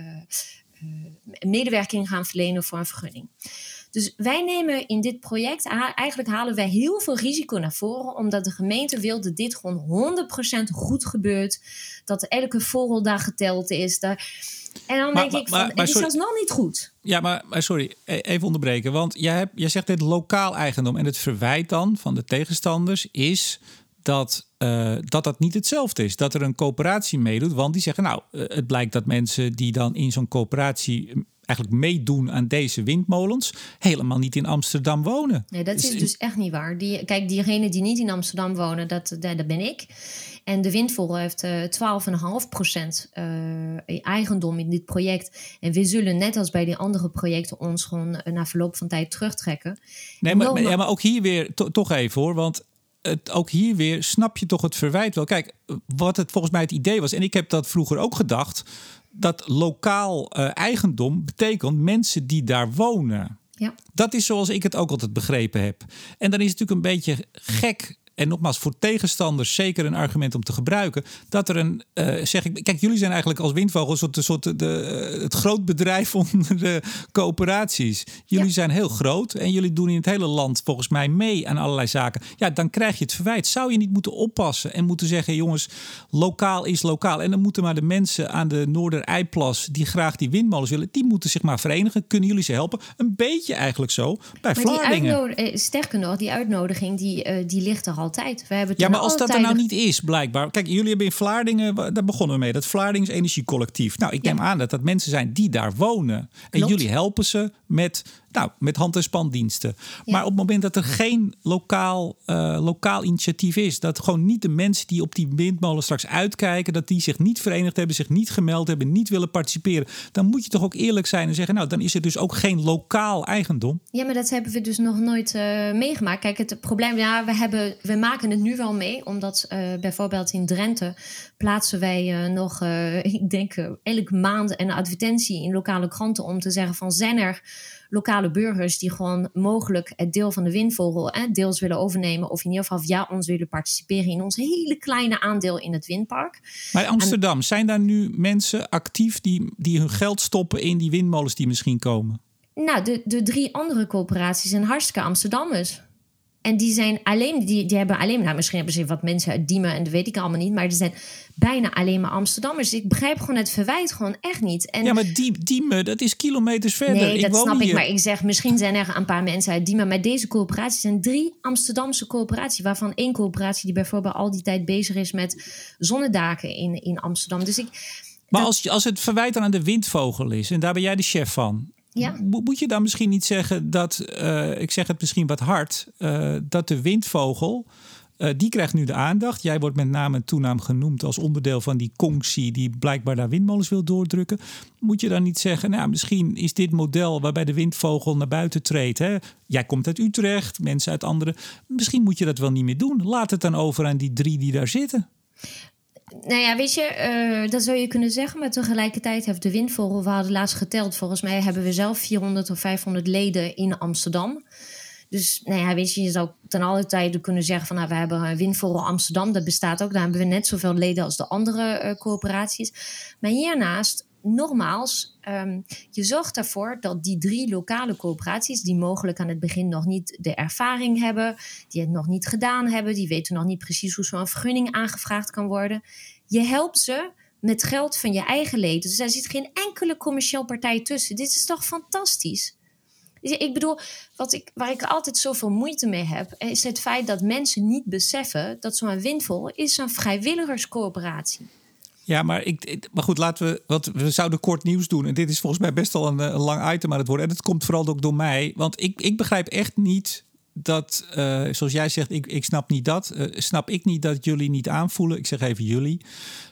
medewerking gaan verlenen voor een vergunning. Dus wij nemen in dit project, eigenlijk halen wij heel veel risico naar voren, omdat de gemeente wil dat dit gewoon 100% goed gebeurt. Dat elke vogel daar geteld is. Daar, En dan denk ik, van, maar, het is alsnog niet goed. Ja, maar, sorry, e-, even onderbreken. Want jij, hebt, jij zegt dit lokaal eigendom. En het verwijt dan van de tegenstanders is dat, uh, dat dat niet hetzelfde is. Dat er een coöperatie meedoet. Want die zeggen, nou, eh, het blijkt dat mensen die dan in zo'n coöperatie eigenlijk meedoen aan deze windmolens, helemaal niet in Amsterdam wonen. Nee, dat is dus, dus echt niet waar. Die, kijk, diegenen die niet in Amsterdam wonen, dat, dat, ben ik. En de Windvogel heeft uh, eh, 12,5% uh, eigendom in dit project. En we zullen net als bij die andere projecten ons gewoon na verloop van tijd terugtrekken. Nee, maar, ja, maar ook hier weer toch even hoor. Want het, ook hier weer snap je toch het verwijt wel. Kijk, wat het volgens mij het idee was, en ik heb dat vroeger ook gedacht, dat lokaal uh, eigendom betekent mensen die daar wonen. Ja. Dat is zoals ik het ook altijd begrepen heb. En dan is het natuurlijk een beetje gek en nogmaals, voor tegenstanders zeker een argument om te gebruiken. Dat er een, uh, zeg ik, kijk, jullie zijn eigenlijk als Windvogel een soort, soort de, uh, het groot bedrijf onder de coöperaties. Jullie zijn heel groot en jullie doen in het hele land volgens mij mee aan allerlei zaken. Ja, dan krijg je het verwijt. Zou je niet moeten oppassen en moeten zeggen, jongens, lokaal is lokaal. En dan moeten maar de mensen aan de Noorderijplas die graag die windmolens willen, die moeten zich maar verenigen. Kunnen jullie ze helpen? Een beetje eigenlijk zo bij maar Vlaardingen. Die sterker nog, die uitnodiging die, uh, die ligt er al altijd. We hebben ja, maar als dat er nou niet is, blijkbaar. Kijk, jullie hebben in Vlaardingen, daar begonnen we mee, dat Vlaardings Energiecollectief. Nou, ik neem aan dat dat mensen zijn die daar wonen. En jullie helpen ze met nou, met hand- en spandiensten. Maar op het moment dat er geen lokaal, uh, lokaal initiatief is, dat gewoon niet de mensen die op die windmolen straks uitkijken, dat die zich niet verenigd hebben, zich niet gemeld hebben, niet willen participeren, dan moet je toch ook eerlijk zijn en zeggen, nou, dan is er dus ook geen lokaal eigendom. Ja, maar dat hebben we dus nog nooit uh, meegemaakt. Kijk, het probleem, ja, we, hebben, we maken het nu wel mee, omdat uh, bijvoorbeeld in Drenthe plaatsen wij nog, ik denk, elke maand een advertentie in lokale kranten om te zeggen van zijn er lokale burgers die gewoon mogelijk het deel van de windvogel eh, deels willen overnemen. Of in ieder geval via ons willen participeren in ons hele kleine aandeel in het windpark. Maar Amsterdam, zijn daar nu mensen actief die, die hun geld stoppen in die windmolens die misschien komen? Nou, de, de drie andere coöperaties zijn hartstikke Amsterdammers. En die zijn alleen, die, die hebben alleen, nou misschien hebben ze wat mensen uit Diemen en dat weet ik allemaal niet, maar er zijn bijna alleen maar Amsterdammers. Ik begrijp gewoon het verwijt gewoon echt niet. En, ja, maar die, Diemen, dat is kilometers verder. Nee, dat snap ik, maar ik zeg misschien zijn er een paar mensen uit Diemen, maar deze coöperaties zijn drie Amsterdamse coöperaties, waarvan één coöperatie die bijvoorbeeld al die tijd bezig is met zonnedaken in, in Amsterdam. Dus ik. Maar als, als het verwijt dan aan de windvogel is, en daar ben jij de chef van, ja. Moet je dan misschien niet zeggen dat, uh, ik zeg het misschien wat hard, uh, dat de windvogel, uh, die krijgt nu de aandacht. Jij wordt met name en toenaam genoemd als onderdeel van die Kongsi die blijkbaar daar windmolens wil doordrukken. Moet je dan niet zeggen, nou misschien is dit model waarbij de windvogel naar buiten treedt. Hè? Jij komt uit Utrecht, mensen uit andere. Misschien moet je dat wel niet meer doen. Laat het dan over aan die drie die daar zitten. Nou ja, weet je, uh, dat zou je kunnen zeggen. Maar tegelijkertijd heeft de Windvogel, we hadden laatst geteld. Volgens mij hebben we zelf 400 of 500 leden in Amsterdam. Dus nou ja, weet je, je zou ten alle tijde kunnen zeggen van... nou, we hebben Windvogel Amsterdam, dat bestaat ook. Daar hebben we net zoveel leden als de andere uh, coöperaties. Maar hiernaast nogmaals, um, je zorgt ervoor dat die drie lokale coöperaties, die mogelijk aan het begin nog niet de ervaring hebben, die het nog niet gedaan hebben, die weten nog niet precies hoe zo'n vergunning aangevraagd kan worden, je helpt ze met geld van je eigen leden. Dus daar zit geen enkele commercieel partij tussen. Dit is toch fantastisch? Ik bedoel, wat ik, waar ik altijd zoveel moeite mee heb, is het feit dat mensen niet beseffen dat zo'n windvol is een vrijwilligerscoöperatie. Ja, maar, ik, maar goed, laten we. Want we zouden kort nieuws doen. En dit is volgens mij best wel een, een lang item aan het worden. En het komt vooral ook door mij. Want ik, ik begrijp echt niet dat, uh, zoals jij zegt, ik, ik snap niet dat. Uh, snap ik niet dat jullie niet aanvoelen, ik zeg even jullie,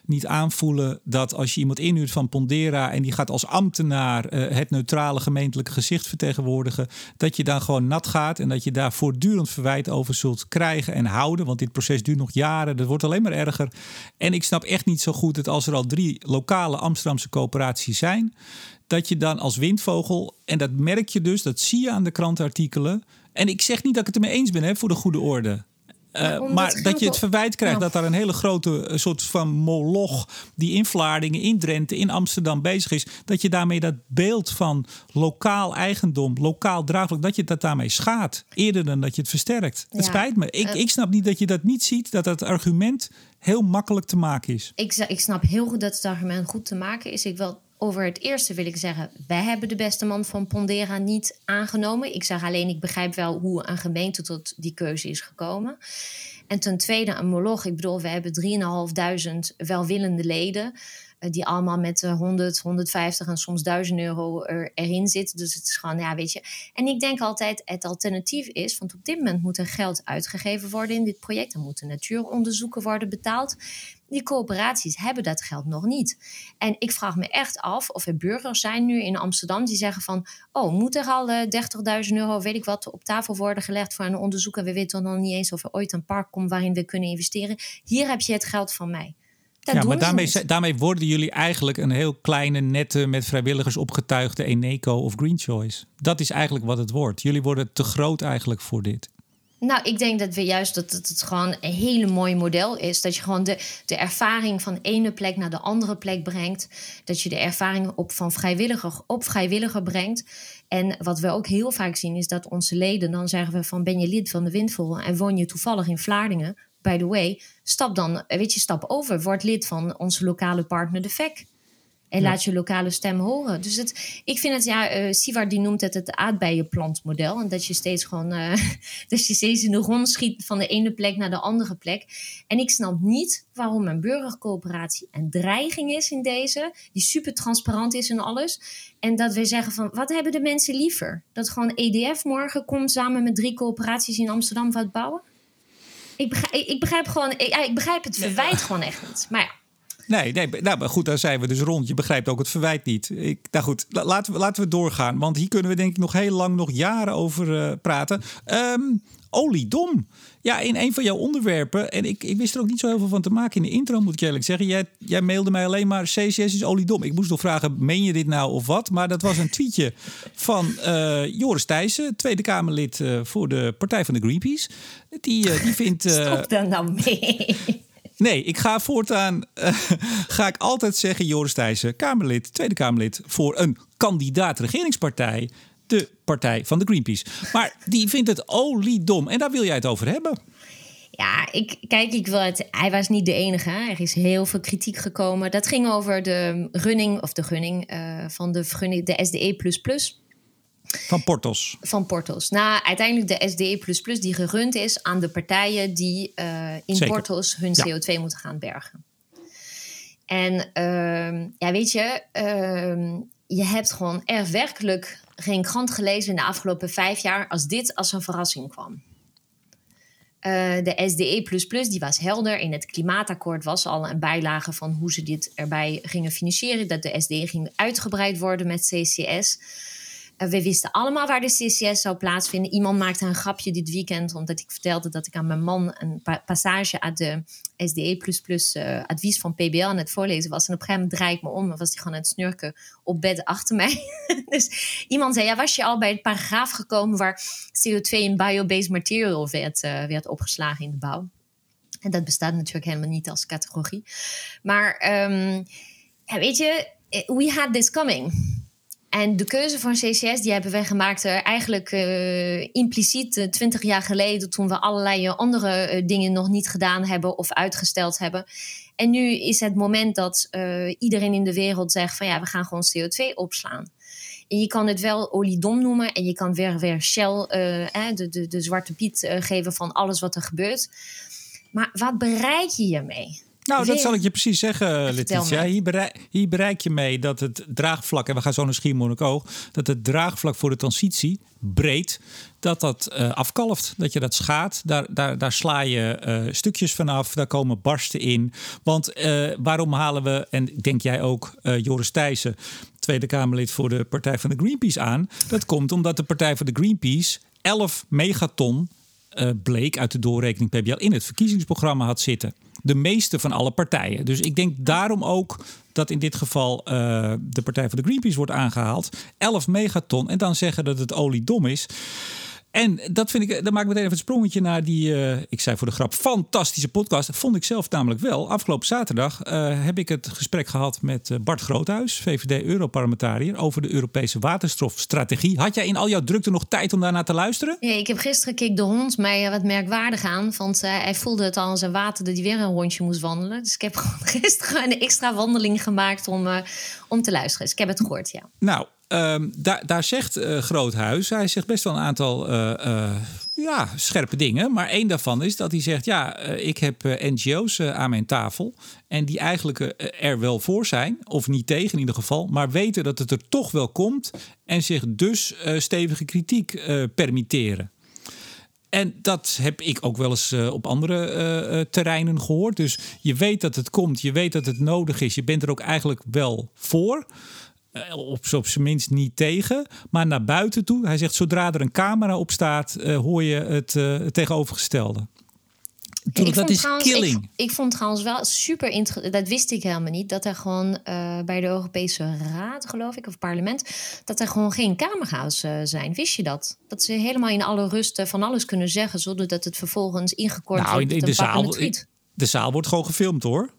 niet aanvoelen dat als je iemand inhuurt van Pondera en die gaat als ambtenaar uh, het neutrale gemeentelijke gezicht vertegenwoordigen, dat je dan gewoon nat gaat en dat je daar voortdurend verwijt over zult krijgen en houden. Want dit proces duurt nog jaren, dat wordt alleen maar erger. En ik snap echt niet zo goed dat als er al drie lokale Amsterdamse coöperaties zijn, dat je dan als windvogel, en dat merk je dus, dat zie je aan de krantenartikelen en ik zeg niet dat ik het ermee eens ben, hè, voor de goede orde. Uh, maar dat je het verwijt krijgt dat daar een hele grote eh, soort van moloch die in Vlaardingen, in Drenthe, in Amsterdam bezig is, dat je daarmee dat beeld van lokaal eigendom, lokaal draaglijk, dat je dat daarmee schaadt, eerder dan dat je het versterkt. Het spijt me. Ik, uh, ik snap niet dat je dat niet ziet, dat dat argument heel makkelijk te maken is. Ik, ik snap heel goed dat het argument goed te maken is. Ik wil Over het eerste wil ik zeggen, wij hebben de beste man van Pondera niet aangenomen. Ik zeg alleen, ik begrijp wel hoe een gemeente tot die keuze is gekomen. En ten tweede, een moloch. Ik bedoel, we hebben 3.500 welwillende leden. Eh, die allemaal met 100, eh, 150 en soms 1000 euro er, erin zitten. Dus het is gewoon, ja, weet je. En ik denk altijd, het alternatief is, want op dit moment moet er geld uitgegeven worden in dit project. Er moeten natuuronderzoeken worden betaald. Die coöperaties hebben dat geld nog niet. En ik vraag me echt af of er burgers zijn nu in Amsterdam die zeggen van... oh, moet er al 30.000 eh, euro, weet ik wat, op tafel worden gelegd voor een onderzoek... en we weten nog niet eens of er ooit een park komt waarin we kunnen investeren. Hier heb je het geld van mij ja, maar daarmee, daarmee worden jullie eigenlijk een heel kleine, nette, met vrijwilligers opgetuigde Eneco of Green Choice. Dat is eigenlijk wat het wordt. Jullie worden te groot eigenlijk voor dit. Nou, ik denk dat we juist dat het, gewoon een hele mooi model is. Dat je gewoon de, de ervaring van ene plek naar de andere plek brengt. Dat je de ervaring op, van vrijwilliger op vrijwilliger brengt. En wat we ook heel vaak zien is dat onze leden, dan zeggen we van ben je lid van de Windvogel en woon je toevallig in Vlaardingen by the way, stap dan, weet je, stap over. Word lid van onze lokale partner, de VEC. En laat je lokale stem horen. Dus het, ik vind het, ja, uh, Sivar die noemt het het aardbeienplantmodel. En dat je steeds gewoon, uh, dat je steeds in de rond schiet van de ene plek naar de andere plek. En ik snap niet waarom een burgercoöperatie een dreiging is in deze. Die super transparant is en alles. En dat we zeggen van, wat hebben de mensen liever? Dat gewoon EDF morgen komt samen met drie coöperaties in Amsterdam wat bouwen? ik begrijp, ik begrijp gewoon, ik, ik begrijp het verwijt gewoon echt niet. Maar ja. Nee, nee, nou, maar goed, daar zijn we dus rond. Je begrijpt ook het verwijt niet. Ik, nou goed, laten we, laten we doorgaan. Want hier kunnen we denk ik nog heel lang, nog jaren over uh, praten. Um, oliedom. Ja, in een van jouw onderwerpen, en ik, ik wist er ook niet zo heel veel van te maken in de intro, moet ik eerlijk zeggen. Jij, jij mailde mij alleen maar CCS is oliedom. Ik moest nog vragen, meen je dit nou of wat? Maar dat was een tweetje van uh, Joris Thijssen, Tweede Kamerlid uh, voor de Partij van de Greenpeace. Die, die vindt... Stop dan nou mee. Nee, ik ga voortaan ga ik altijd zeggen Joris Thijssen, Kamerlid, Tweede Kamerlid voor een kandidaat regeringspartij de partij van de Greenpeace. Maar die vindt het oliedom en daar wil jij het over hebben. Ja, ik, kijk, ik wil het. Hij was niet de enige. Er is heel veel kritiek gekomen. Dat ging over de running, of de gunning uh, van de, de SDE. Van Portos. Van Portos. Nou, uiteindelijk de SDE die gerund is aan de partijen die uh, in Zeker. Portos hun CO2 moeten gaan bergen. En uh, ja, weet je, ehm, je hebt gewoon er werkelijk geen krant gelezen in de afgelopen vijf jaar als dit als een verrassing kwam. Uh, de SDE die was helder. In het klimaatakkoord was al een bijlage van hoe ze dit erbij gingen financieren. Dat de SDE ging uitgebreid worden met CCS. Eh, we wisten allemaal waar de CCS zou plaatsvinden. Iemand maakte een grapje dit weekend, omdat ik vertelde dat ik aan mijn man een passage uit de SDE uh, advies van PBL aan het voorlezen was. En op een gegeven moment draai ik me om en was hij gewoon aan het snurken op bed achter mij. dus iemand zei: Ja, was je al bij het paragraaf gekomen waar CO2 in biobased material werd, uh, werd opgeslagen in de bouw? En dat bestaat natuurlijk helemaal niet als categorie. Maar um, ja, weet je, we had this coming. En de keuze van CCS die hebben wij gemaakt uh, eigenlijk uh, impliciet uh, twintig jaar geleden, toen we allerlei andere dingen nog niet gedaan hebben of uitgesteld hebben. En nu is het moment dat iedereen in de wereld zegt van ja, we gaan gewoon CO2 opslaan. En je kan het wel oliedom noemen en je kan weer, weer Shell, de, de, de zwarte piet geven van alles wat er gebeurt. Maar wat bereik je hiermee? Nou, dat zal ik je precies zeggen, Letitia. Hier bereik, hier bereik, je mee dat het draagvlak, en we gaan zo naar Schiermonnikoog, dat het draagvlak voor de transitie breed, dat dat uh, afkalft. Dat je dat schaadt. Daar, daar, daar sla je uh, stukjes vanaf. Daar komen barsten in. Want uh, waarom halen we, en denk jij ook, Joris Thijssen, Tweede Kamerlid voor de Partij van de Greenpeace aan? Dat komt omdat de Partij van de Greenpeace 11 megaton bleek uit de doorrekening PBL in het verkiezingsprogramma had zitten de meeste van alle partijen. Dus ik denk daarom ook dat in dit geval uh, de Partij voor de Greenpeace wordt aangehaald. 11 megaton en dan zeggen dat het oliedom is. En dat vind ik, dat maakt meteen even het sprongetje naar die, uh, ik zei voor de grap, fantastische podcast. Vond ik zelf namelijk wel. Afgelopen zaterdag uh, heb ik het gesprek gehad met Bart Groothuis, VVD-Europarlementariër, over de Europese waterstofstrategie. Had jij in al jouw drukte nog tijd om daarna te luisteren? Ja, ik heb gisteren keek de hond mij wat merkwaardig aan, want uh, hij voelde het al in zijn water dat hij weer een rondje moest wandelen. Dus ik heb gisteren een extra wandeling gemaakt om, om te luisteren. Dus ik heb het gehoord, ja. Nou, Um, daar, daar zegt uh, Groothuis, hij zegt best wel een aantal uh, uh, ja, scherpe dingen. Maar één daarvan is dat hij zegt: Ja, ik heb NGO's aan mijn tafel. En die eigenlijk er wel voor zijn, of niet tegen in ieder geval. Maar weten dat het er toch wel komt. En zich dus stevige kritiek permitteren. En dat heb ik ook wel eens op andere terreinen gehoord. Dus je weet dat het komt, je weet dat het nodig is. Je bent er ook eigenlijk wel voor. Eh, op, op zijn minst niet tegen. Maar naar buiten toe, hij zegt zodra er een camera op staat, uh, hoor je het, uh, het tegenovergestelde. ik dat is killing. Ik, ik, vond trouwens wel super interessant. Dat wist ik helemaal niet. Dat er gewoon uh, bij de Europese Raad, geloof ik, of parlement, dat er gewoon geen camera's zijn. Wist je dat? Dat ze helemaal in alle rust van alles kunnen zeggen, zodat het vervolgens ingekort nou, wordt. In, in de, zaal, de zaal wordt gewoon gefilmd hoor.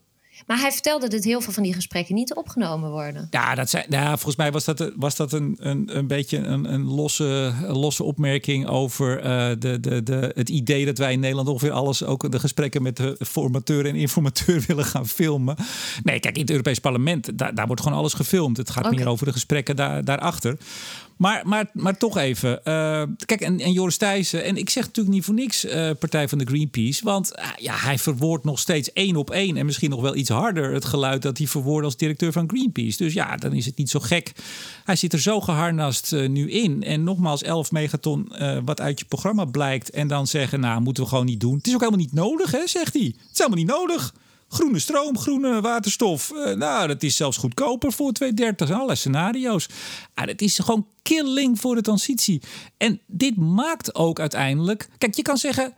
Maar hij vertelde dat heel veel van die gesprekken niet opgenomen worden. Ja, dat zijn, nou, volgens mij was dat, was dat een, een, een beetje een, een losse, losse opmerking over uh, de, de, de, het idee dat wij in Nederland ongeveer alles, ook de gesprekken met de formateur en informateur willen gaan filmen. Nee, kijk, in het Europees Parlement, daar, daar wordt gewoon alles gefilmd. Het gaat okay. meer over de gesprekken daar, daarachter. Maar, maar, maar toch even. Uh, kijk, en, Joris Thijssen. En ik zeg natuurlijk niet voor niks uh, Partij van de Greenpeace. Want uh, ja, hij verwoordt nog steeds één op één. En misschien nog wel iets harder het geluid dat hij verwoordt als directeur van Greenpeace. Dus ja, dan is het niet zo gek. Hij zit er zo geharnast nu in. En nogmaals, 11 megaton wat uit je programma blijkt. En dan zeggen, nou, moeten we gewoon niet doen. Het is ook helemaal niet nodig, hè, zegt hij. Het is helemaal niet nodig. Groene stroom, groene waterstof. Uh, nou, dat is zelfs goedkoper voor 230. Allerlei scenario's. Ah, dat is gewoon killing voor de transitie. En dit maakt ook uiteindelijk. Kijk, je kan zeggen.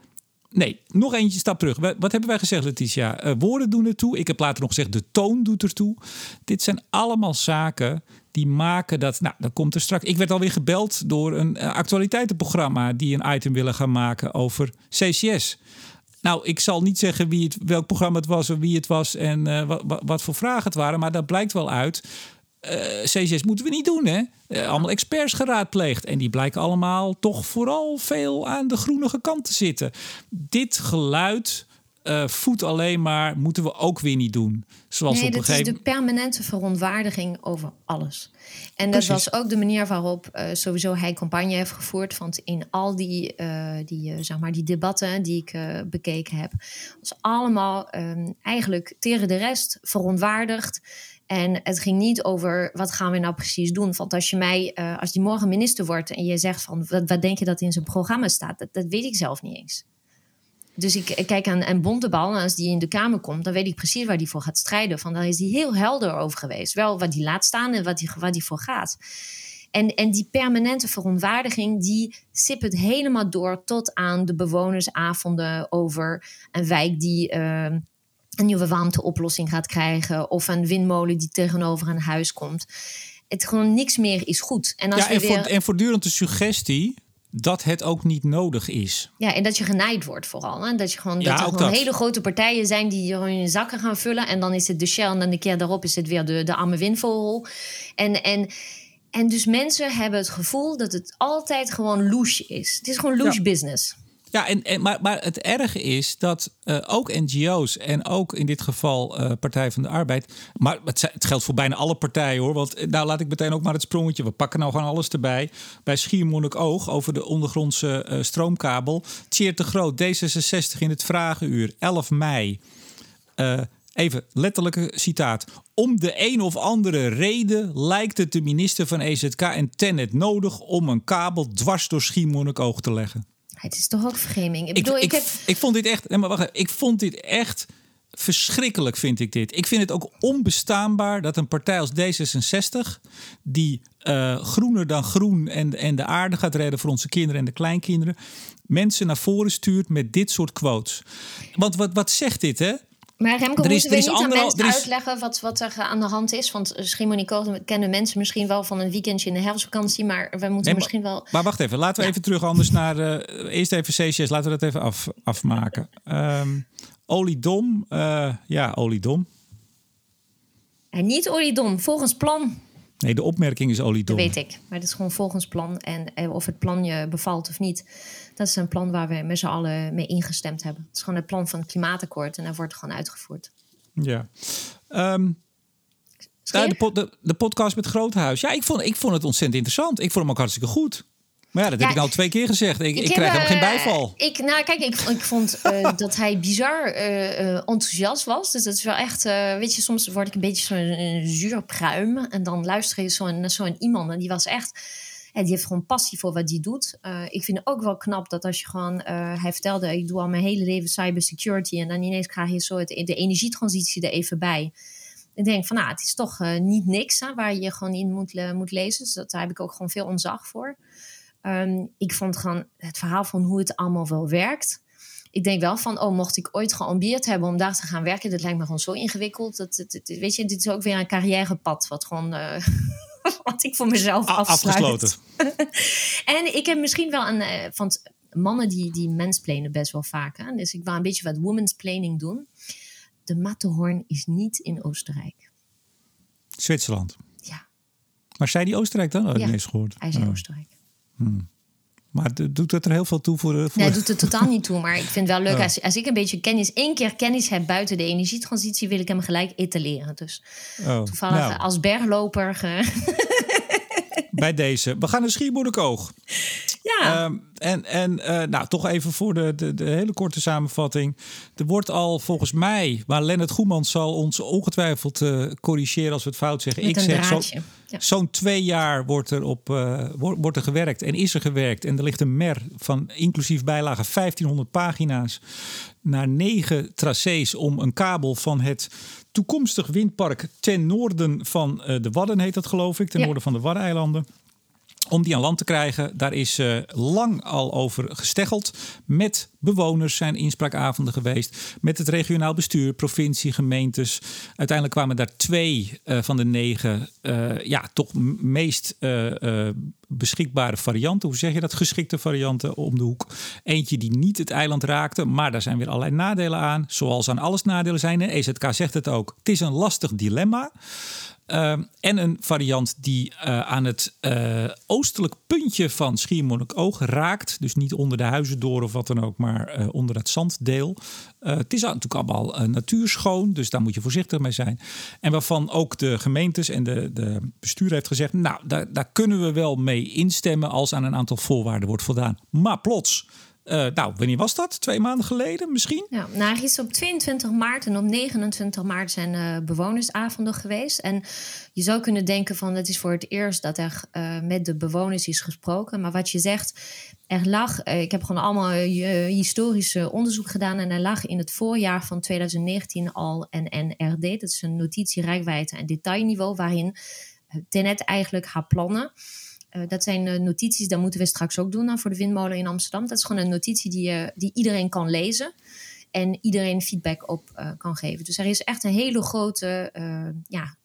Nee, nog eentje stap terug. Wat hebben wij gezegd, Letitia? Uh, woorden doen ertoe. Ik heb later nog gezegd, de toon doet ertoe. Dit zijn allemaal zaken die maken dat. Nou, dan komt er straks. Ik werd alweer gebeld door een uh, actualiteitenprogramma. die een item willen gaan maken over CCS. Nou, ik zal niet zeggen wie het, welk programma het was of wie het was en uh, wat, wat, voor vragen het waren, maar dat blijkt wel uit. Uh, eh, CCS moeten we niet doen, hè? Uh, allemaal experts geraadpleegd. En die blijken allemaal toch vooral veel aan de groenige kant te zitten. Dit geluid uh, voedt alleen maar, moeten we ook weer niet doen. Zoals nee, op een gegeven... is de permanente verontwaardiging over alles. En dat was ook de manier waarop uh, sowieso hij campagne heeft gevoerd. Want in al die, uh, die, zeg maar die debatten die ik bekeken heb... was allemaal um, eigenlijk tegen de rest verontwaardigd. En het ging niet over wat gaan we nou precies doen. Want als je mij, als die morgen minister wordt en je zegt van wat, wat denk je dat in zijn programma staat, dat, dat weet ik zelf niet eens. Dus ik, kijk aan, aan Bontebal, en als die in de Kamer komt, dan weet ik precies waar die voor gaat strijden. Van, dan is hij heel helder over geweest. Wel wat die laat staan en wat die, waar die voor gaat. En, en die permanente verontwaardiging, die sippert helemaal door tot aan de bewonersavonden over een wijk die uh, een nieuwe warmteoplossing gaat krijgen. Of een windmolen die tegenover een huis komt. Het gewoon niks meer is goed. En, als ja, en, weer... en voortdurend de suggestie dat het ook niet nodig is. Ja, en dat je genaaid wordt vooral. Hè? Dat je gewoon, ja, dat er gewoon hele grote partijen zijn die gewoon je zakken gaan vullen. En dan is het de Shell en dan de keer daarop is het weer de, de arme windvogel. En, en, en dus mensen hebben het gevoel dat het altijd gewoon louche is. Het is gewoon louche business. Ja, en, maar, maar het erge is dat uh, ook NGO's en ook in dit geval uh, Partij van de Arbeid. Maar het, geldt voor bijna alle partijen hoor. Want eh, nou laat ik meteen ook maar het sprongetje. We pakken nou gewoon alles erbij. Bij Schiermonnikoog over de ondergrondse stroomkabel. Tjeerd de Groot, D66 in het Vragenuur, 11 mei. Even letterlijke citaat. Om de een of andere reden lijkt het de minister van EZK en Tennet nodig om een kabel dwars door Schiermonnikoog te leggen. Het is toch ook vergeming. Ik, bedoel, ik, ik, heb... ik vond dit echt. maar wacht, ik vond dit echt verschrikkelijk, vind ik dit. Ik vind het ook onbestaanbaar dat een partij als D66, die uh, groener dan groen en, en de aarde gaat redden voor onze kinderen en de kleinkinderen, mensen naar voren stuurt met dit soort quotes. Want wat, wat zegt dit, hè? Maar Remco, er is, moeten we niet aan mensen uitleggen wat, wat er aan de hand is? Want Schimonico kennen mensen misschien wel van een weekendje in de herfstvakantie, maar we moeten misschien wel... Maar wacht even, laten we even terug anders naar... Uh, eerst even CCS, laten we dat even af, afmaken. Um, oliedom, uh, ja, oliedom. En niet oliedom, volgens plan. Nee, de opmerking is oliedom. Dat weet ik, maar het is gewoon volgens plan. En eh, of het plan je bevalt of niet, dat is een plan waar we met z'n allen mee ingestemd hebben. Het is gewoon het plan van het klimaatakkoord en dat wordt gewoon uitgevoerd. Ja. Um, de, de, podcast met Groothuis. Ja, ik vond, ik vond het ontzettend interessant. Ik vond hem ook hartstikke goed. Maar ja, dat heb ik al twee keer gezegd. Ik, ik, krijg hem geen bijval. Ik, nou, kijk, ik, ik vond uh, dat hij bizar uh, enthousiast was. Dus dat is wel echt, uh, weet je, soms word ik een beetje zo'n zuur pruim. En dan luister je zo'n zo iemand en die was echt... En die heeft gewoon passie voor wat die doet. ik vind het ook wel knap dat als je gewoon... hij vertelde, ik doe al mijn hele leven cybersecurity... en dan ineens krijg je zo het, de energietransitie er even bij ik denk van nou, het is toch niet niks hè, waar je gewoon in moet, moet lezen. Dus daar heb ik ook gewoon veel ontzag voor. Ehm, ik vond gewoon het verhaal van hoe het allemaal wel werkt. Ik denk wel van, oh, mocht ik ooit geambieerd hebben om daar te gaan werken, dat lijkt me gewoon zo ingewikkeld. Dat, dat, weet je, dit is ook weer een carrièrepad wat gewoon, uh, wat ik voor mezelf A afgesloten. en ik heb misschien wel een, uh, van mannen die, die mensplanen best wel vaak. Hè? Dus ik wil een beetje wat women's planning doen. De Matterhorn is niet in Oostenrijk. Zwitserland. Ja. Maar zei die Oostenrijk dan? Oh, ja, nee, gehoord. hij zei oh. Oostenrijk. Hmm. Maar doet het er heel veel toe voor... voor... Nee, doet het totaal niet toe. Maar ik vind het wel leuk als, als ik een beetje kennis... één keer kennis heb buiten de energietransitie... wil ik hem gelijk etaleren. Dus oh, toevallig nou. als bergloper... Bij deze. We gaan naar Schiermoederkoog. Ja. Ehm, en en uh, nou, toch even voor de, de, de, hele korte samenvatting. Er wordt al volgens mij, maar Lennart Goemans zal ons ongetwijfeld uh, corrigeren als we het fout zeggen. Met ik zeg zo, zo'n twee jaar wordt er, op, uh, wordt er gewerkt en is er gewerkt. En er ligt een mer van inclusief bijlage 1500 pagina's naar negen tracés om een kabel van het toekomstig windpark ten noorden van de Wadden, heet dat geloof ik, ten noorden van de Waddeneilanden om die aan land te krijgen. Daar is uh, lang al over gesteggeld. Met bewoners zijn inspraakavonden geweest. Met het regionaal bestuur, provincie, gemeentes. Uiteindelijk kwamen daar twee uh, van de negen, uh, ja, toch meest beschikbare varianten. Hoe zeg je dat? Geschikte varianten om de hoek. Eentje die niet het eiland raakte, maar daar zijn weer allerlei nadelen aan. Zoals aan alles nadelen zijn. En EZK zegt het ook. Het is een lastig dilemma. Ehm, en een variant die uh, aan het uh, oostelijk puntje van Schiermonnikoog raakt. Dus niet onder de huizen door of wat dan ook, maar uh, onder het zanddeel. het is natuurlijk allemaal natuurschoon, dus daar moet je voorzichtig mee zijn. En waarvan ook de gemeentes en de, de bestuur heeft gezegd... nou, daar, daar kunnen we wel mee instemmen als aan een aantal voorwaarden wordt voldaan. Maar plots uh, nou, wanneer was dat? Twee maanden geleden misschien? Ja, nou, is op 22 maart en op 29 maart zijn uh, bewonersavonden geweest. En je zou kunnen denken van het is voor het eerst dat er uh, met de bewoners is gesproken. Maar wat je zegt, er lag, ik heb gewoon allemaal historische onderzoek gedaan. En er lag in het voorjaar van 2019 al een NRD. Dat is een notitie, rijkwijde en detailniveau. Waarin Tenet eigenlijk haar plannen uh, dat zijn uh, notities, dat moeten we straks ook doen dan voor de windmolen in Amsterdam. Dat is gewoon een notitie die, uh, die iedereen kan lezen en iedereen feedback op kan geven. Dus er is echt een hele grote ja,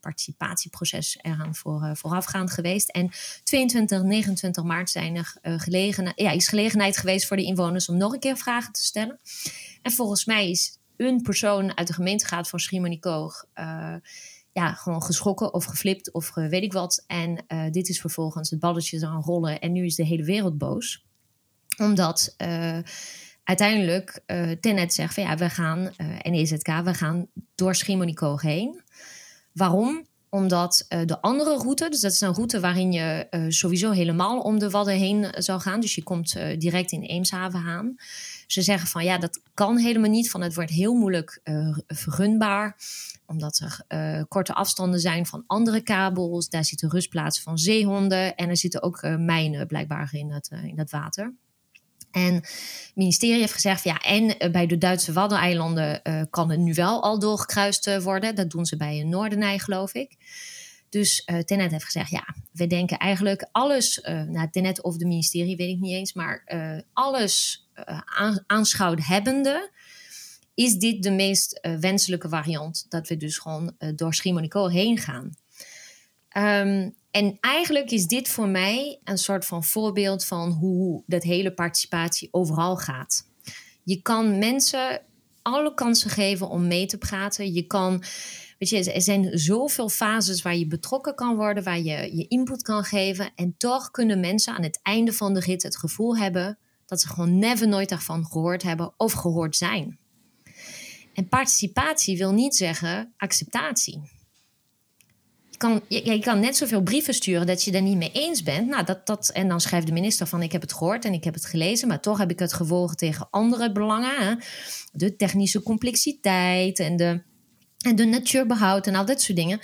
participatieproces eraan voor, voorafgaand geweest. En 22, 29 maart zijn er, gelegen, ja, is gelegenheid geweest voor de inwoners om nog een keer vragen te stellen. En volgens mij is een persoon uit de gemeenteraad van Schiermonnikoog ja, gewoon geschrokken of geflipt of weet ik wat. En uh, dit is vervolgens het balletje aan rollen en nu is de hele wereld boos. Omdat uh, uiteindelijk uh, Tenet zegt van ja, we gaan, en EZK, we gaan door Schiermonnikoog heen. Waarom? Omdat de andere route, dus dat is een route waarin je sowieso helemaal om de Wadden heen zou gaan. Dus je komt direct in Eemshaven aan. Ze zeggen van ja, dat kan helemaal niet. Van het wordt heel moeilijk vergunbaar omdat er uh, korte afstanden zijn van andere kabels. Daar zitten rustplaatsen van zeehonden. En er zitten ook uh, mijnen blijkbaar in uh, in het water. En het ministerie heeft gezegd, ja, en bij de Duitse Waddeneilanden kan het nu wel al doorgekruist worden. Dat doen ze bij Noordenij, geloof ik. Dus uh, Tenet heeft gezegd, ja, we denken eigenlijk alles, uh, nou, Tenet of de ministerie, weet ik niet eens, maar uh, alles aan, aanschouwd hebbende, is dit de meest wenselijke variant. Dat we dus gewoon door Schiermonnikoog heen gaan. Um, en eigenlijk is dit voor mij een soort van voorbeeld van hoe dat hele participatie overal gaat. Je kan mensen alle kansen geven om mee te praten. Je kan, weet je, er zijn zoveel fases waar je betrokken kan worden, waar je je input kan geven. En toch kunnen mensen aan het einde van de rit het gevoel hebben dat ze gewoon never nooit daarvan gehoord hebben of gehoord zijn. En participatie wil niet zeggen acceptatie. Je kan, je, kan net zoveel brieven sturen dat je er niet mee eens bent. Nou, dat, dat, en dan schrijft de minister van ik heb het gehoord en ik heb het gelezen, maar toch heb ik het gewogen tegen andere belangen. Hè? De technische complexiteit en de, en de natuurbehoud en al dat soort dingen.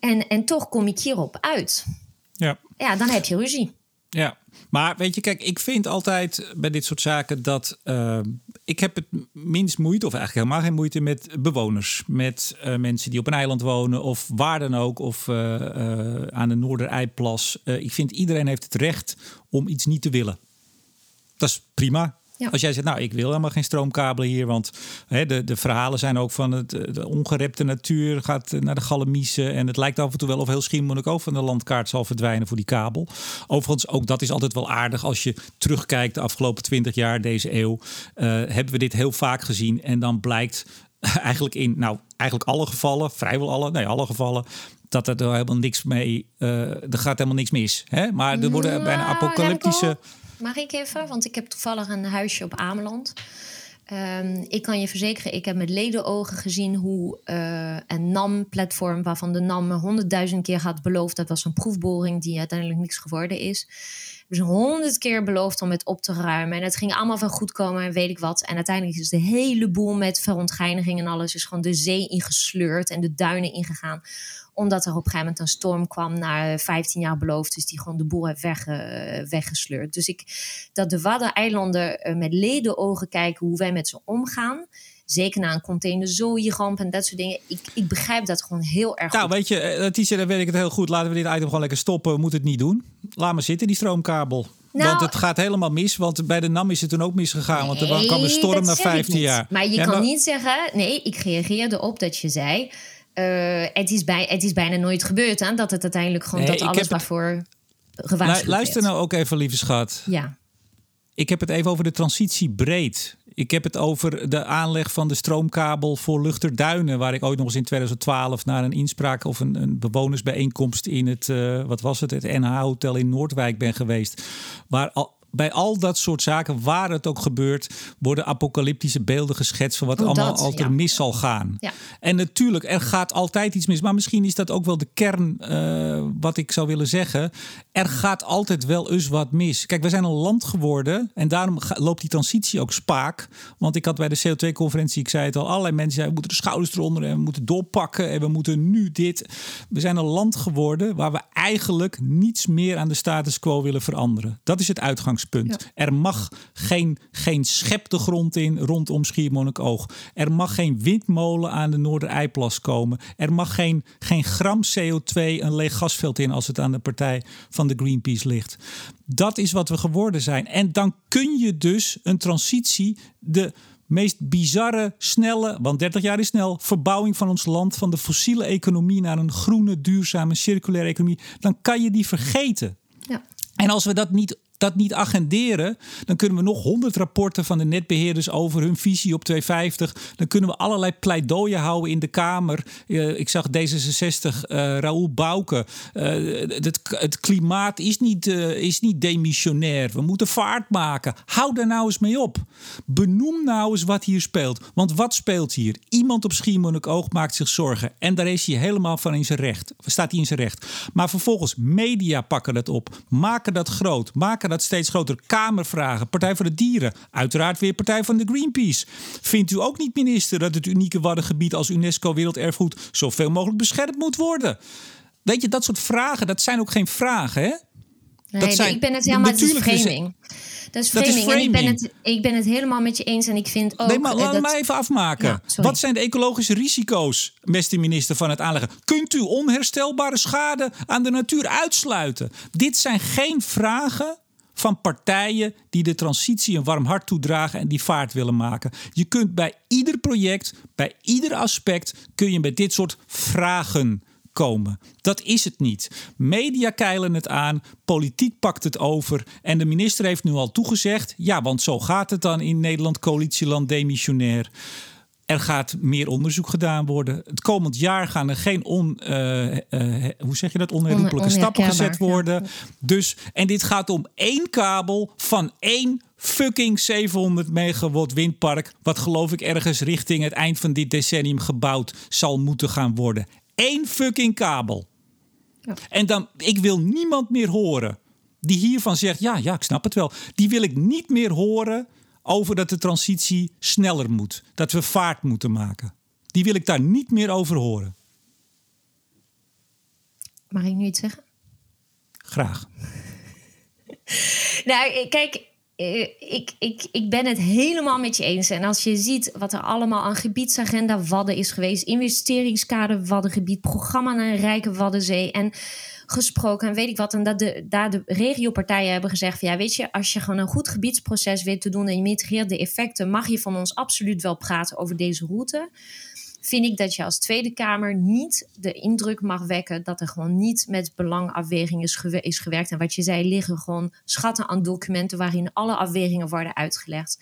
En, en toch kom ik hierop uit. Ja. Ja, dan heb je ruzie. Ja, maar weet je, kijk, ik vind altijd bij dit soort zaken dat uh, ik heb het minst moeite, of eigenlijk helemaal geen moeite met bewoners, met uh, mensen die op een eiland wonen of waar dan ook, of uh, aan de Noorderijplas. ik vind iedereen heeft het recht om iets niet te willen. Dat is prima. Ja. Als jij zegt, nou, ik wil helemaal geen stroomkabelen hier, want hè, de, de verhalen zijn ook van het, de ongerepte natuur gaat naar de galamiezen en het lijkt af en toe wel of heel Schiermonnikoog van de landkaart zal verdwijnen voor die kabel. Overigens, ook dat is altijd wel aardig als je terugkijkt de afgelopen twintig jaar deze eeuw, uh, hebben we dit heel vaak gezien en dan blijkt eigenlijk in, nou, eigenlijk alle gevallen, vrijwel alle, nee, alle gevallen, dat er helemaal niks mee, uh, er gaat helemaal niks mis. Hè? Maar er worden bijna apocalyptische. Mag ik even? Want ik heb toevallig een huisje op Ameland. Um, ik kan je verzekeren, ik heb met ledenogen gezien hoe uh, een NAM-platform, waarvan de NAM honderdduizend keer had beloofd, dat was een proefboring die uiteindelijk niks geworden is. Dus honderd keer beloofd om het op te ruimen. En het ging allemaal van goed komen en weet ik wat. En uiteindelijk is de hele boel met verontreiniging en alles is gewoon de zee ingesleurd en de duinen ingegaan omdat er op een gegeven moment een storm kwam na 15 jaar beloofd. Dus die gewoon de boel heeft weg, uh, weggesleurd. Dus ik, dat de Waddeneilanden uh, met ledenogen kijken hoe wij met ze omgaan. Zeker na een containerzooiramp en dat soort dingen. Ik, ik begrijp dat gewoon heel erg Nou, goed. weet je, Tisha, dan weet ik het heel goed. Laten we dit item gewoon lekker stoppen. We moeten het niet doen. Laat maar zitten, die stroomkabel. Nou, want het gaat helemaal mis. Want bij de NAM is het toen ook misgegaan. want er Nee, kwam een storm na zeg ik 15 niet. jaar. Maar je Ja, kan niet zeggen... Nee, ik reageerde op dat je zei... eh, het, is bij, het is bijna nooit gebeurd, hè, dat het uiteindelijk gewoon Nee, dat alles het- waarvoor gewaarschuwd Lu- luister werd. nou ook even, lieve schat. Ja, Ik heb het even over de transitie breed. Ik heb het over de aanleg van de stroomkabel voor Luchterduinen. Waar ik ooit nog eens in 2012 naar een inspraak of een, een bewonersbijeenkomst in het, eh, wat was het, het NH-hotel in Noordwijk ben geweest. Waar al, bij al dat soort zaken, waar het ook gebeurt, worden apocalyptische beelden geschetst van wat Oh, allemaal dat, altijd ja. mis zal gaan. Ja. En natuurlijk, er gaat altijd iets mis. Maar misschien is dat ook wel de kern eh, wat ik zou willen zeggen. Er gaat altijd wel eens wat mis. Kijk, we zijn een land geworden. En daarom loopt die transitie ook spaak. Want ik had bij de CO2-conferentie, ik zei het al, allerlei mensen zeiden, we moeten de schouders eronder en we moeten doorpakken en we moeten nu dit. We zijn een land geworden waar we eigenlijk niets meer aan de status quo willen veranderen. Dat is het uitgangspunt. Er mag geen, geen schep de grond in rondom Schiermonnikoog. Er mag geen windmolen aan de Noorderijplas komen. Er mag geen, geen gram CO2 een leeg gasveld in als het aan de partij van de Greenpeace ligt. Dat is wat we geworden zijn. En dan kun je dus een transitie, de meest bizarre, snelle, want 30 jaar is snel, verbouwing van ons land van de fossiele economie naar een groene, duurzame, circulaire economie, dan kan je die vergeten. ja. En als we dat niet, dat niet agenderen, dan kunnen we nog honderd rapporten van de netbeheerders over hun visie op 250. Dan kunnen we allerlei pleidooien houden in de Kamer. Ik zag D66, eh Raoul Bouke. Eh, het, het klimaat is niet, eh, is niet demissionair. We moeten vaart maken. Hou daar nou eens mee op. Benoem nou eens wat hier speelt. Want wat speelt hier? Iemand op Schiermonnikoog maakt zich zorgen. En daar is hij helemaal van in zijn recht. Staat hij in zijn recht. Maar vervolgens, media pakken dat op. Maken dat groot. Maken dat steeds groter. Kamervragen. Partij voor de Dieren. Uiteraard weer Partij van de Greenpeace. Vindt u ook niet, minister, dat het unieke Waddengebied als UNESCO Werelderfgoed zoveel mogelijk beschermd moet worden? Weet je, dat soort vragen, dat zijn ook geen vragen, hè? Nee, zijn- ik ben het helemaal, dat natuurlijk is het- framing. Dat is Dat is framing. En ik ben, het, ik ben het helemaal met je eens. En ik vind ook... Nee, maar laat dat, mij even afmaken. Ja. Wat zijn de ecologische risico's, beste minister, van het aanleggen? Kunt u onherstelbare schade aan de natuur uitsluiten? Dit zijn geen vragen van partijen die de transitie een warm hart toedragen en die vaart willen maken. Je kunt bij ieder project, bij ieder aspect, kun je met dit soort vragen komen. Dat is het niet. Media keilen het aan, politiek pakt het over en de minister heeft nu al toegezegd: ja, want zo gaat het dan in Nederland, coalitieland demissionair. Er gaat meer onderzoek gedaan worden. Het komend jaar gaan er geen on, uh, uh, hoe zeg je dat, onherroepelijke stappen gezet worden. Dus, en dit gaat om één kabel van één fucking 700 megawatt windpark. Wat geloof ik ergens richting het eind van dit decennium gebouwd zal moeten gaan worden. Eén fucking kabel. Ja. En dan, ik wil niemand meer horen die hiervan zegt: ja, ja, ik snap het wel. Die wil ik niet meer horen over dat de transitie sneller moet. Dat we vaart moeten maken. Die wil ik daar niet meer over horen. Mag ik nu iets zeggen? Graag. nou, kijk, eh, ik, ik, ik ben het helemaal met je eens. En als je ziet wat er allemaal aan gebiedsagenda Wadden is geweest, investeringskader Waddengebied, programma naar een rijke Waddenzee en gesproken en weet ik wat. En dat de, daar de regiopartijen hebben gezegd van ja, weet je, als je gewoon een goed gebiedsproces weet te doen en je mitigeert de effecten, mag je van ons absoluut wel praten over deze route vind ik dat je als Tweede Kamer niet de indruk mag wekken dat er gewoon niet met belangafweging is, is gewerkt. En wat je zei, liggen gewoon schatten aan documenten waarin alle afwegingen worden uitgelegd.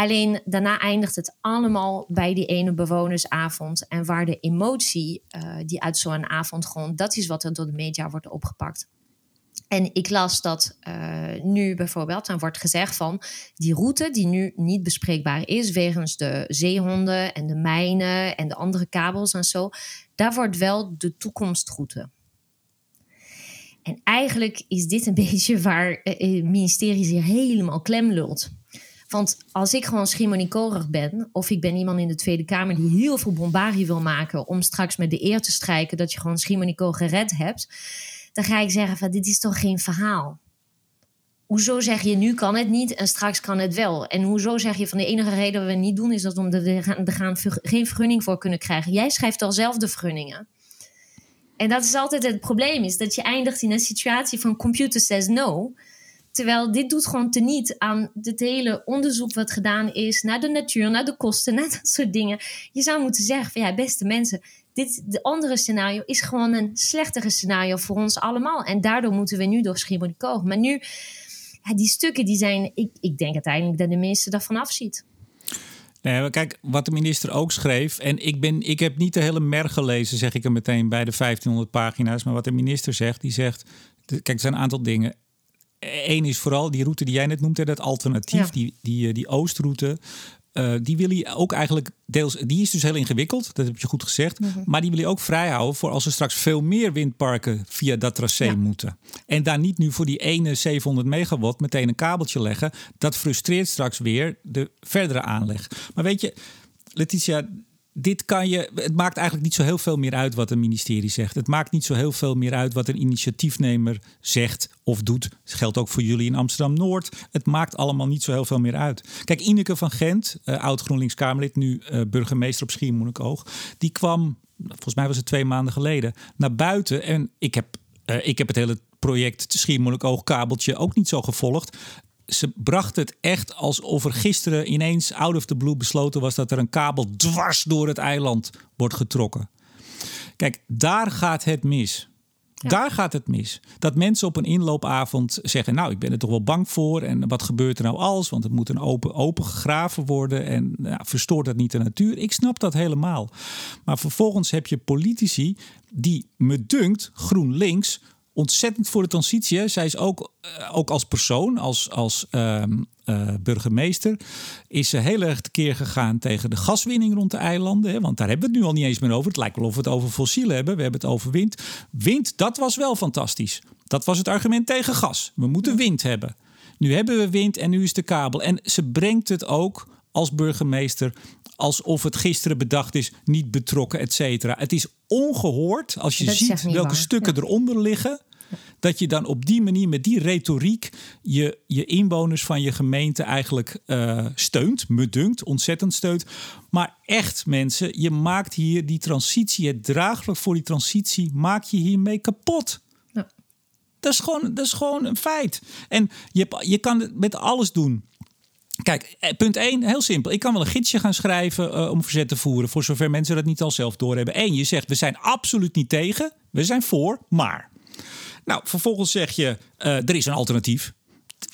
Alleen daarna eindigt het allemaal bij die ene bewonersavond. En waar de emotie uh, die uit zo'n avond gewoon, dat is wat er door de media wordt opgepakt. En ik las dat uh, nu bijvoorbeeld, dan wordt gezegd van die route die nu niet bespreekbaar is wegens de zeehonden en de mijnen en de andere kabels en zo, daar wordt wel de toekomstroute. En eigenlijk is dit een beetje waar het uh, ministerie zich helemaal klem lult. Want als ik gewoon schimoniekorig ben, of ik ben iemand in de Tweede Kamer die heel veel bombarie wil maken om straks met de eer te strijken dat je gewoon Schimonico gered hebt, dan ga ik zeggen van dit is toch geen verhaal. Hoezo zeg je nu kan het niet en straks kan het wel? En hoezo zeg je van de enige reden we het niet doen is dat we er gaan geen vergunning voor kunnen krijgen? Jij schrijft al zelf de vergunningen. En dat is altijd het probleem, is dat je eindigt in een situatie van computer says no. Terwijl dit doet gewoon teniet aan het hele onderzoek wat gedaan is naar de natuur, naar de kosten, naar dat soort dingen. Je zou moeten zeggen van ja, beste mensen, dit, de andere scenario is gewoon een slechtere scenario voor ons allemaal. En daardoor moeten we nu door Schiermonnikoog. Maar nu, ja, die stukken die zijn, ik, ik denk uiteindelijk dat de minister daarvan afziet. Nee, kijk, wat de minister ook schreef, en ik, ben, ik heb niet de hele merg gelezen, zeg ik er meteen bij de 1500 pagina's, maar wat de minister zegt, die zegt, kijk, er zijn een aantal dingen. Eén is vooral die route die jij net noemde, dat alternatief, die, die, eh, die oostroute. Uh, die wil hij ook eigenlijk deels. Die is dus heel ingewikkeld, dat heb je goed gezegd. Mhm. Maar die wil hij ook vrijhouden voor als er straks veel meer windparken via dat tracé moeten. En daar niet nu voor die ene 700 megawatt meteen een kabeltje leggen. Dat frustreert straks weer de verdere aanleg. Maar weet je, Letitia, dit kan je. Het maakt eigenlijk niet zo heel veel meer uit wat een ministerie zegt. Het maakt niet zo heel veel meer uit wat een initiatiefnemer zegt of doet. Dat geldt ook voor jullie in Amsterdam Noord. Het maakt allemaal niet zo heel veel meer uit. Kijk, Ineke van Gent, uh, oud GroenLinks Kamerlid, nu uh, burgemeester op Schiermonnikoog, die kwam, volgens mij was het twee maanden geleden, naar buiten. En ik heb, uh, ik heb het hele project Schiermonnikoog kabeltje ook niet zo gevolgd ze bracht het echt alsof er gisteren ineens out of the blue besloten was dat er een kabel dwars door het eiland wordt getrokken. Kijk, daar gaat het mis. Daar gaat het mis. Dat mensen op een inloopavond zeggen: Nou, ik ben er toch wel bang voor. En wat gebeurt er nou als? Want het moet een open, open gegraven worden. En nou, verstoort dat niet de natuur? Ik snap dat helemaal. Maar vervolgens heb je politici die, me dunkt, GroenLinks ontzettend voor de transitie. Zij is ook, uh, ook als persoon, als, als uh, uh, burgemeester, is ze heel erg tekeer gegaan tegen de gaswinning rond de eilanden. Hè, want daar hebben we het nu al niet eens meer over. Het lijkt wel of we het over fossielen hebben. We hebben het over wind. Wind, dat was wel fantastisch. Dat was het argument tegen gas. We moeten wind hebben. Nu hebben we wind en nu is de kabel. En ze brengt het ook als burgemeester alsof het gisteren bedacht is, niet betrokken, et cetera. Het is ongehoord als je ziet welke stukken eronder liggen. Dat je dan op die manier met die retoriek je, je inwoners van je gemeente eigenlijk uh, steunt, me dunkt, ontzettend steunt. Maar echt mensen, je maakt hier die transitie, het draaglijk voor die transitie, maak je hiermee kapot. Dat is gewoon, dat is gewoon een feit. En je, je kan het met alles doen. Kijk, eh, punt 1, heel simpel. Ik kan wel een gidsje gaan schrijven uh, om verzet te voeren, voor zover mensen dat niet al zelf doorhebben. Eén, je zegt we zijn absoluut niet tegen, we zijn voor, maar. Nou, vervolgens zeg je uh, er is een alternatief.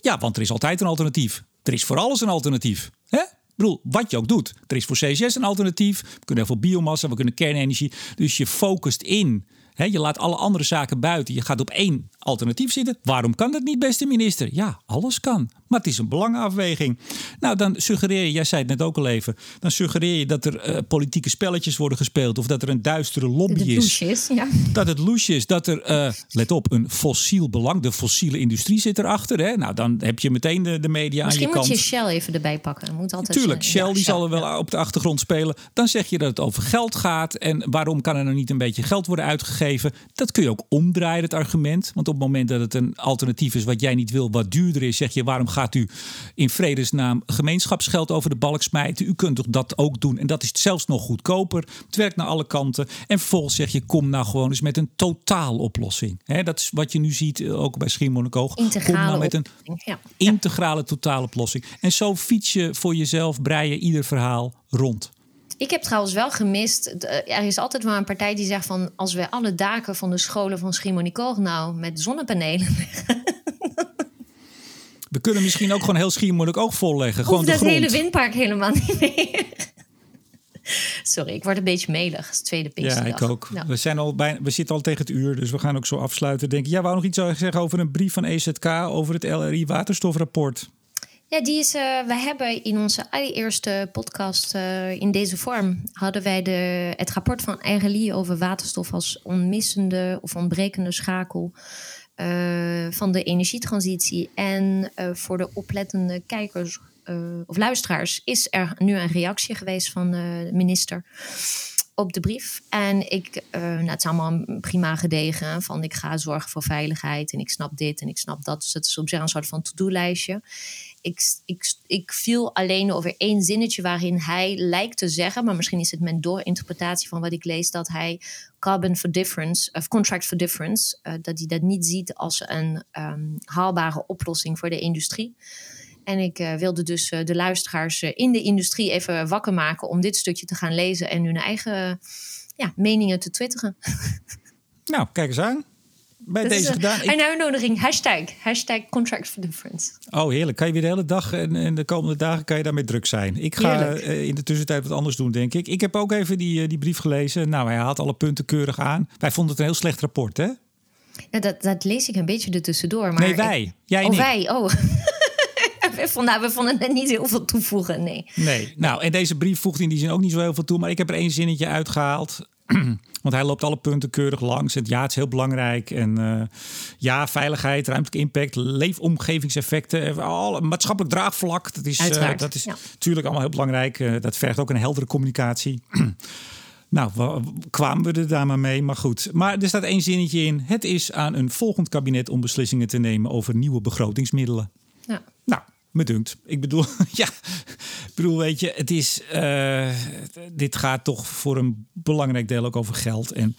Ja, want er is altijd een alternatief. Er is voor alles een alternatief. Hè? Ik bedoel, wat je ook doet. Er is voor CCS een alternatief. We kunnen heel veel biomassa, we kunnen kernenergie. Dus je focust in je laat alle andere zaken buiten. Je gaat op één alternatief zitten. Waarom kan dat niet, beste minister? Ja, alles kan. Maar het is een belangenafweging. Nou, dan suggereer je, jij zei het net ook al even. Dan suggereer je dat er uh, politieke spelletjes worden gespeeld. Of dat er een duistere lobby dat is. is ja. Dat het loesje is. Dat er, uh, let op, een fossiel belang. De fossiele industrie zit erachter. Hè? Nou, dan heb je meteen de, de media Misschien aan je kant. Misschien moet je Shell even erbij pakken. Moet altijd Tuurlijk, Shell die zal er wel op de achtergrond spelen. Dan zeg je dat het over geld gaat. En waarom kan er nou niet een beetje geld worden uitgegeven? Dat kun je ook omdraaien, het argument. Want op het moment dat het een alternatief is wat jij niet wil, wat duurder is, zeg je waarom gaat u in vredesnaam gemeenschapsgeld over de balk smijten? U kunt toch dat ook doen? En dat is zelfs nog goedkoper. Het werkt naar alle kanten. En vervolgens zeg je, kom nou gewoon eens met een totaaloplossing. He, dat is wat je nu ziet, eh, ook bij Schiermonnikoog. Kom nou met een ja. integrale totaaloplossing. En zo fiets je voor jezelf, brei je ieder verhaal rond. Ik heb trouwens wel gemist. Er is altijd wel een partij die zegt van als we alle daken van de scholen van Schiermonnikoog nou met zonnepanelen We kunnen misschien ook gewoon heel Schiermonnikoog volleggen. Gewoon dat hele windpark helemaal niet meer. Sorry, ik word een beetje melig. Het tweede Pinksterdag. Ja, ik ook. We, zijn al bijna, we zitten al tegen het uur, dus we gaan ook zo afsluiten. Denk. Ja, wou nog iets zeggen over een brief van EZK over het LRI waterstofrapport. Ja, die is, uh, we hebben in onze allereerste podcast uh, in deze vorm... hadden wij de, het rapport van Eigen over waterstof als onmissende of ontbrekende schakel... Uh, van de energietransitie. En voor de oplettende kijkers of luisteraars is er nu een reactie geweest van de minister op de brief. En ik, nou, het is allemaal prima gedegen. Van ik ga zorgen voor veiligheid en ik snap dit en ik snap dat. Dus het is op zich een soort van to-do-lijstje ik, ik, ik viel alleen over één zinnetje waarin hij lijkt te zeggen, maar misschien is het mijn doorinterpretatie van wat ik lees, dat hij carbon for difference, of contract for difference, uh, dat hij dat niet ziet als een um, haalbare oplossing voor de industrie. En ik uh, wilde dus uh, de luisteraars in de industrie even wakker maken om dit stukje te gaan lezen en hun eigen ja, meningen te twitteren. Nou, kijk eens aan bij dat deze is gedaan. Een uitnodiging, hashtag, hashtag contract for difference. Oh, heerlijk. Kan je weer de hele dag en, en de komende dagen kan je daarmee druk zijn. Ik ga uh, in de tussentijd wat anders doen, denk ik. Ik heb ook even die, uh, die brief gelezen. Nou, hij haalt alle punten keurig aan. Wij vonden het een heel slecht rapport, hè? Dat, dat lees ik een beetje ertussendoor. Maar nee, wij. Ik... Jij oh, niet. wij. Oh. we, vonden, nou, we vonden er niet heel veel toevoegen, nee. Nee. Nou, en deze brief voegt in die zin ook niet zo heel veel toe. Maar ik heb er één zinnetje uitgehaald. Want hij loopt alle punten keurig langs. Het ja, het is heel belangrijk. En uh, ja, veiligheid, ruimtelijke impact, leefomgevingseffecten, al, maatschappelijk draagvlak. Dat is, uh, dat is ja. natuurlijk allemaal heel belangrijk. Uh, dat vergt ook een heldere communicatie. nou, kwamen we er daar maar mee. Maar goed. Maar er staat één zinnetje in. Het is aan een volgend kabinet om beslissingen te nemen over nieuwe begrotingsmiddelen. Ja. Nou, me dunkt. Ik bedoel, ja, ik bedoel, weet je, het is, uh, dit gaat toch voor een belangrijk deel ook over geld. En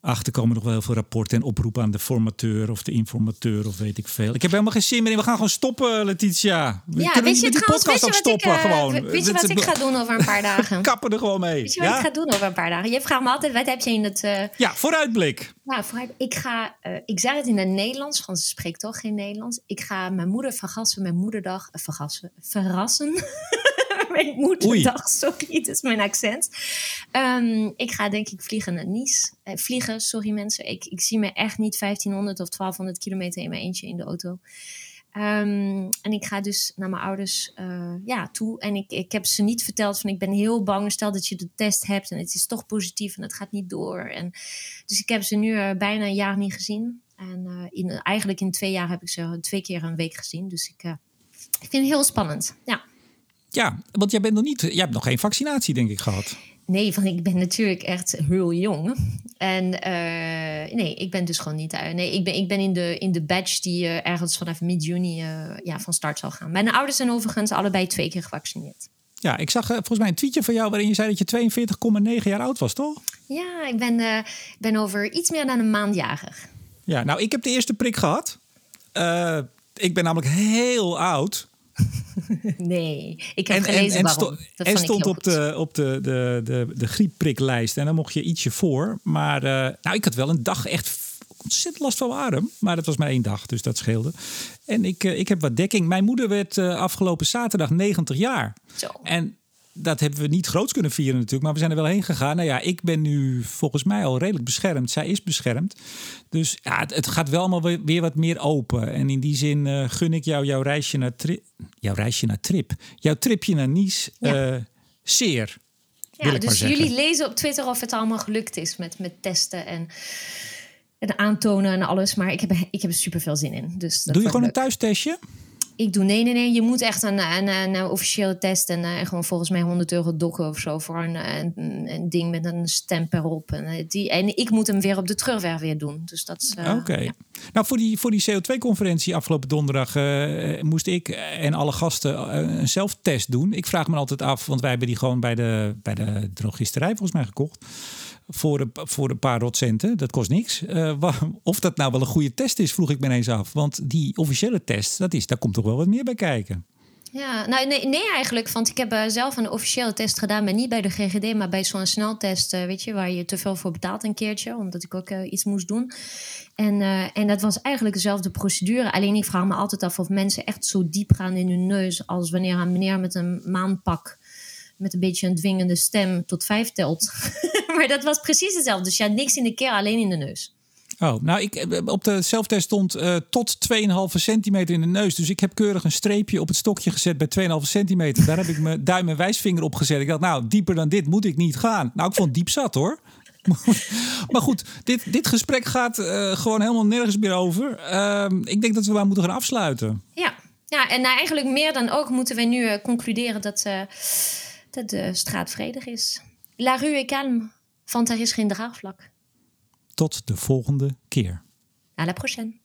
achter komen nog wel heel veel rapporten en oproepen aan de formateur of de informateur of weet ik veel. Ik heb helemaal geen zin meer in. We gaan gewoon stoppen, Letitia. We ja, kunnen weet je die trouwens, podcast weet je stoppen wat ik, uh, gewoon. Weet je wat ik ga doen over een paar dagen? Kappen er gewoon mee. Weet je wat ja? ik ga doen over een paar dagen? Je vraagt me altijd, wat heb je in het... Uh... Ja, vooruitblik. Nou, vooruit, ik ga, uh, ik zeg het in het Nederlands, want ze spreekt toch geen Nederlands. Ik ga mijn moeder vergassen, mijn moederdag, vergassen, verrassen. mijn moederdag, Oei. sorry, het is mijn accent. Um, ik ga denk ik vliegen naar Nice. Uh, vliegen, sorry mensen. Ik, ik zie me echt niet 1500 of 1200 kilometer in mijn eentje in de auto. Um, en ik ga dus naar mijn ouders uh, ja, toe. En ik, ik heb ze niet verteld van ik ben heel bang. Stel dat je de test hebt en het is toch positief en het gaat niet door. En, dus ik heb ze nu uh, bijna een jaar niet gezien. En uh, in, eigenlijk in twee jaar heb ik ze twee keer een week gezien. Dus ik, ik vind het heel spannend. Ja. Ja, want jij bent nog niet, jij hebt nog geen vaccinatie, denk ik, gehad. Nee, van ik ben natuurlijk echt heel jong. En uh, nee, ik ben dus gewoon niet uit. Nee, ik ben, ik ben in, de, in de batch die uh, ergens vanaf mid-juni uh, ja, van start zal gaan. Mijn ouders zijn overigens allebei twee keer gevaccineerd. Ja, ik zag volgens mij een tweetje van jou waarin je zei dat je 42,9 jaar oud was, toch? Ja, ik ben, ben over iets meer dan een maand jarig. Ja, nou, ik heb de eerste prik gehad. Ik ben namelijk heel oud. Nee, ik heb en, gelezen en, en waarom. Dat en stond op, de, op de, de, de, de grieppriklijst. En dan mocht je ietsje voor. Maar uh, nou, ik had wel een dag echt ontzettend last van mijn arm. Maar dat was maar één dag, dus dat scheelde. En ik, uh, ik heb wat dekking. Mijn moeder werd uh, afgelopen zaterdag 90 jaar. Zo. En dat hebben we niet groots kunnen vieren natuurlijk, maar we zijn er wel heen gegaan. Nou ja, ik ben nu volgens mij al redelijk beschermd. Zij is beschermd. Dus ja, het, gaat wel allemaal weer, wat meer open. En in die zin uh, gun ik jou jouw reisje naar, tri jouw reisje naar Trip. Jouw tripje naar Nice ja. uh, zeer. Ja, dus jullie lezen op Twitter of het allemaal gelukt is met, met testen en, en aantonen en alles. Maar ik heb, ik heb er super veel zin in. Dus Doe je gewoon een thuistestje? Ik doe nee, nee, nee. Je moet echt een, een, een, officiële test en uh, gewoon volgens mij 100 euro dokken of zo voor een, een, een, ding met een stemper op. En, eh, die, en ik moet hem weer op de terugweg weer doen. Dus dat uh, Oké. Nou, voor die, voor die CO2-conferentie afgelopen donderdag uh, moest ik en alle gasten een zelftest doen. Ik vraag me altijd af, want wij hebben die gewoon bij de, bij de drogisterij volgens mij gekocht voor een, voor een paar rotcenten. Dat kost niks. Uh, of dat nou wel een goede test is, vroeg ik me ineens af. Want die officiële test, dat is, daar komt toch wel wat meer bij kijken. Ja, nou nee, nee eigenlijk. Want ik heb uh, zelf een officiële test gedaan, maar niet bij de GGD, maar bij zo'n sneltest, uh, weet je, waar je te veel voor betaalt een keertje, omdat ik ook iets moest doen. En, en dat was eigenlijk dezelfde procedure. Alleen ik vraag me altijd af of mensen echt zo diep gaan in hun neus als wanneer een meneer met een maanpak met een beetje een dwingende stem tot vijf telt. maar dat was precies hetzelfde. Dus ja, niks in de keel, alleen in de neus. Oh, nou, ik, eh, op de zelftest stond uh, tot 2,5 centimeter in de neus. Dus ik heb keurig een streepje op het stokje gezet bij 2,5 centimeter. Daar heb ik mijn duim en wijsvinger op gezet. Ik dacht, nou, dieper dan dit moet ik niet gaan. Nou, ik vond diep zat hoor. maar goed, dit, dit gesprek gaat uh, gewoon helemaal nergens meer over. Uh, ik denk dat we maar moeten gaan afsluiten. Ja, ja en nou, eigenlijk meer dan ook moeten we nu uh, concluderen dat dat de straat vredig is. La rue est calme, want er is geen draagvlak. Tot de volgende keer. À la prochaine.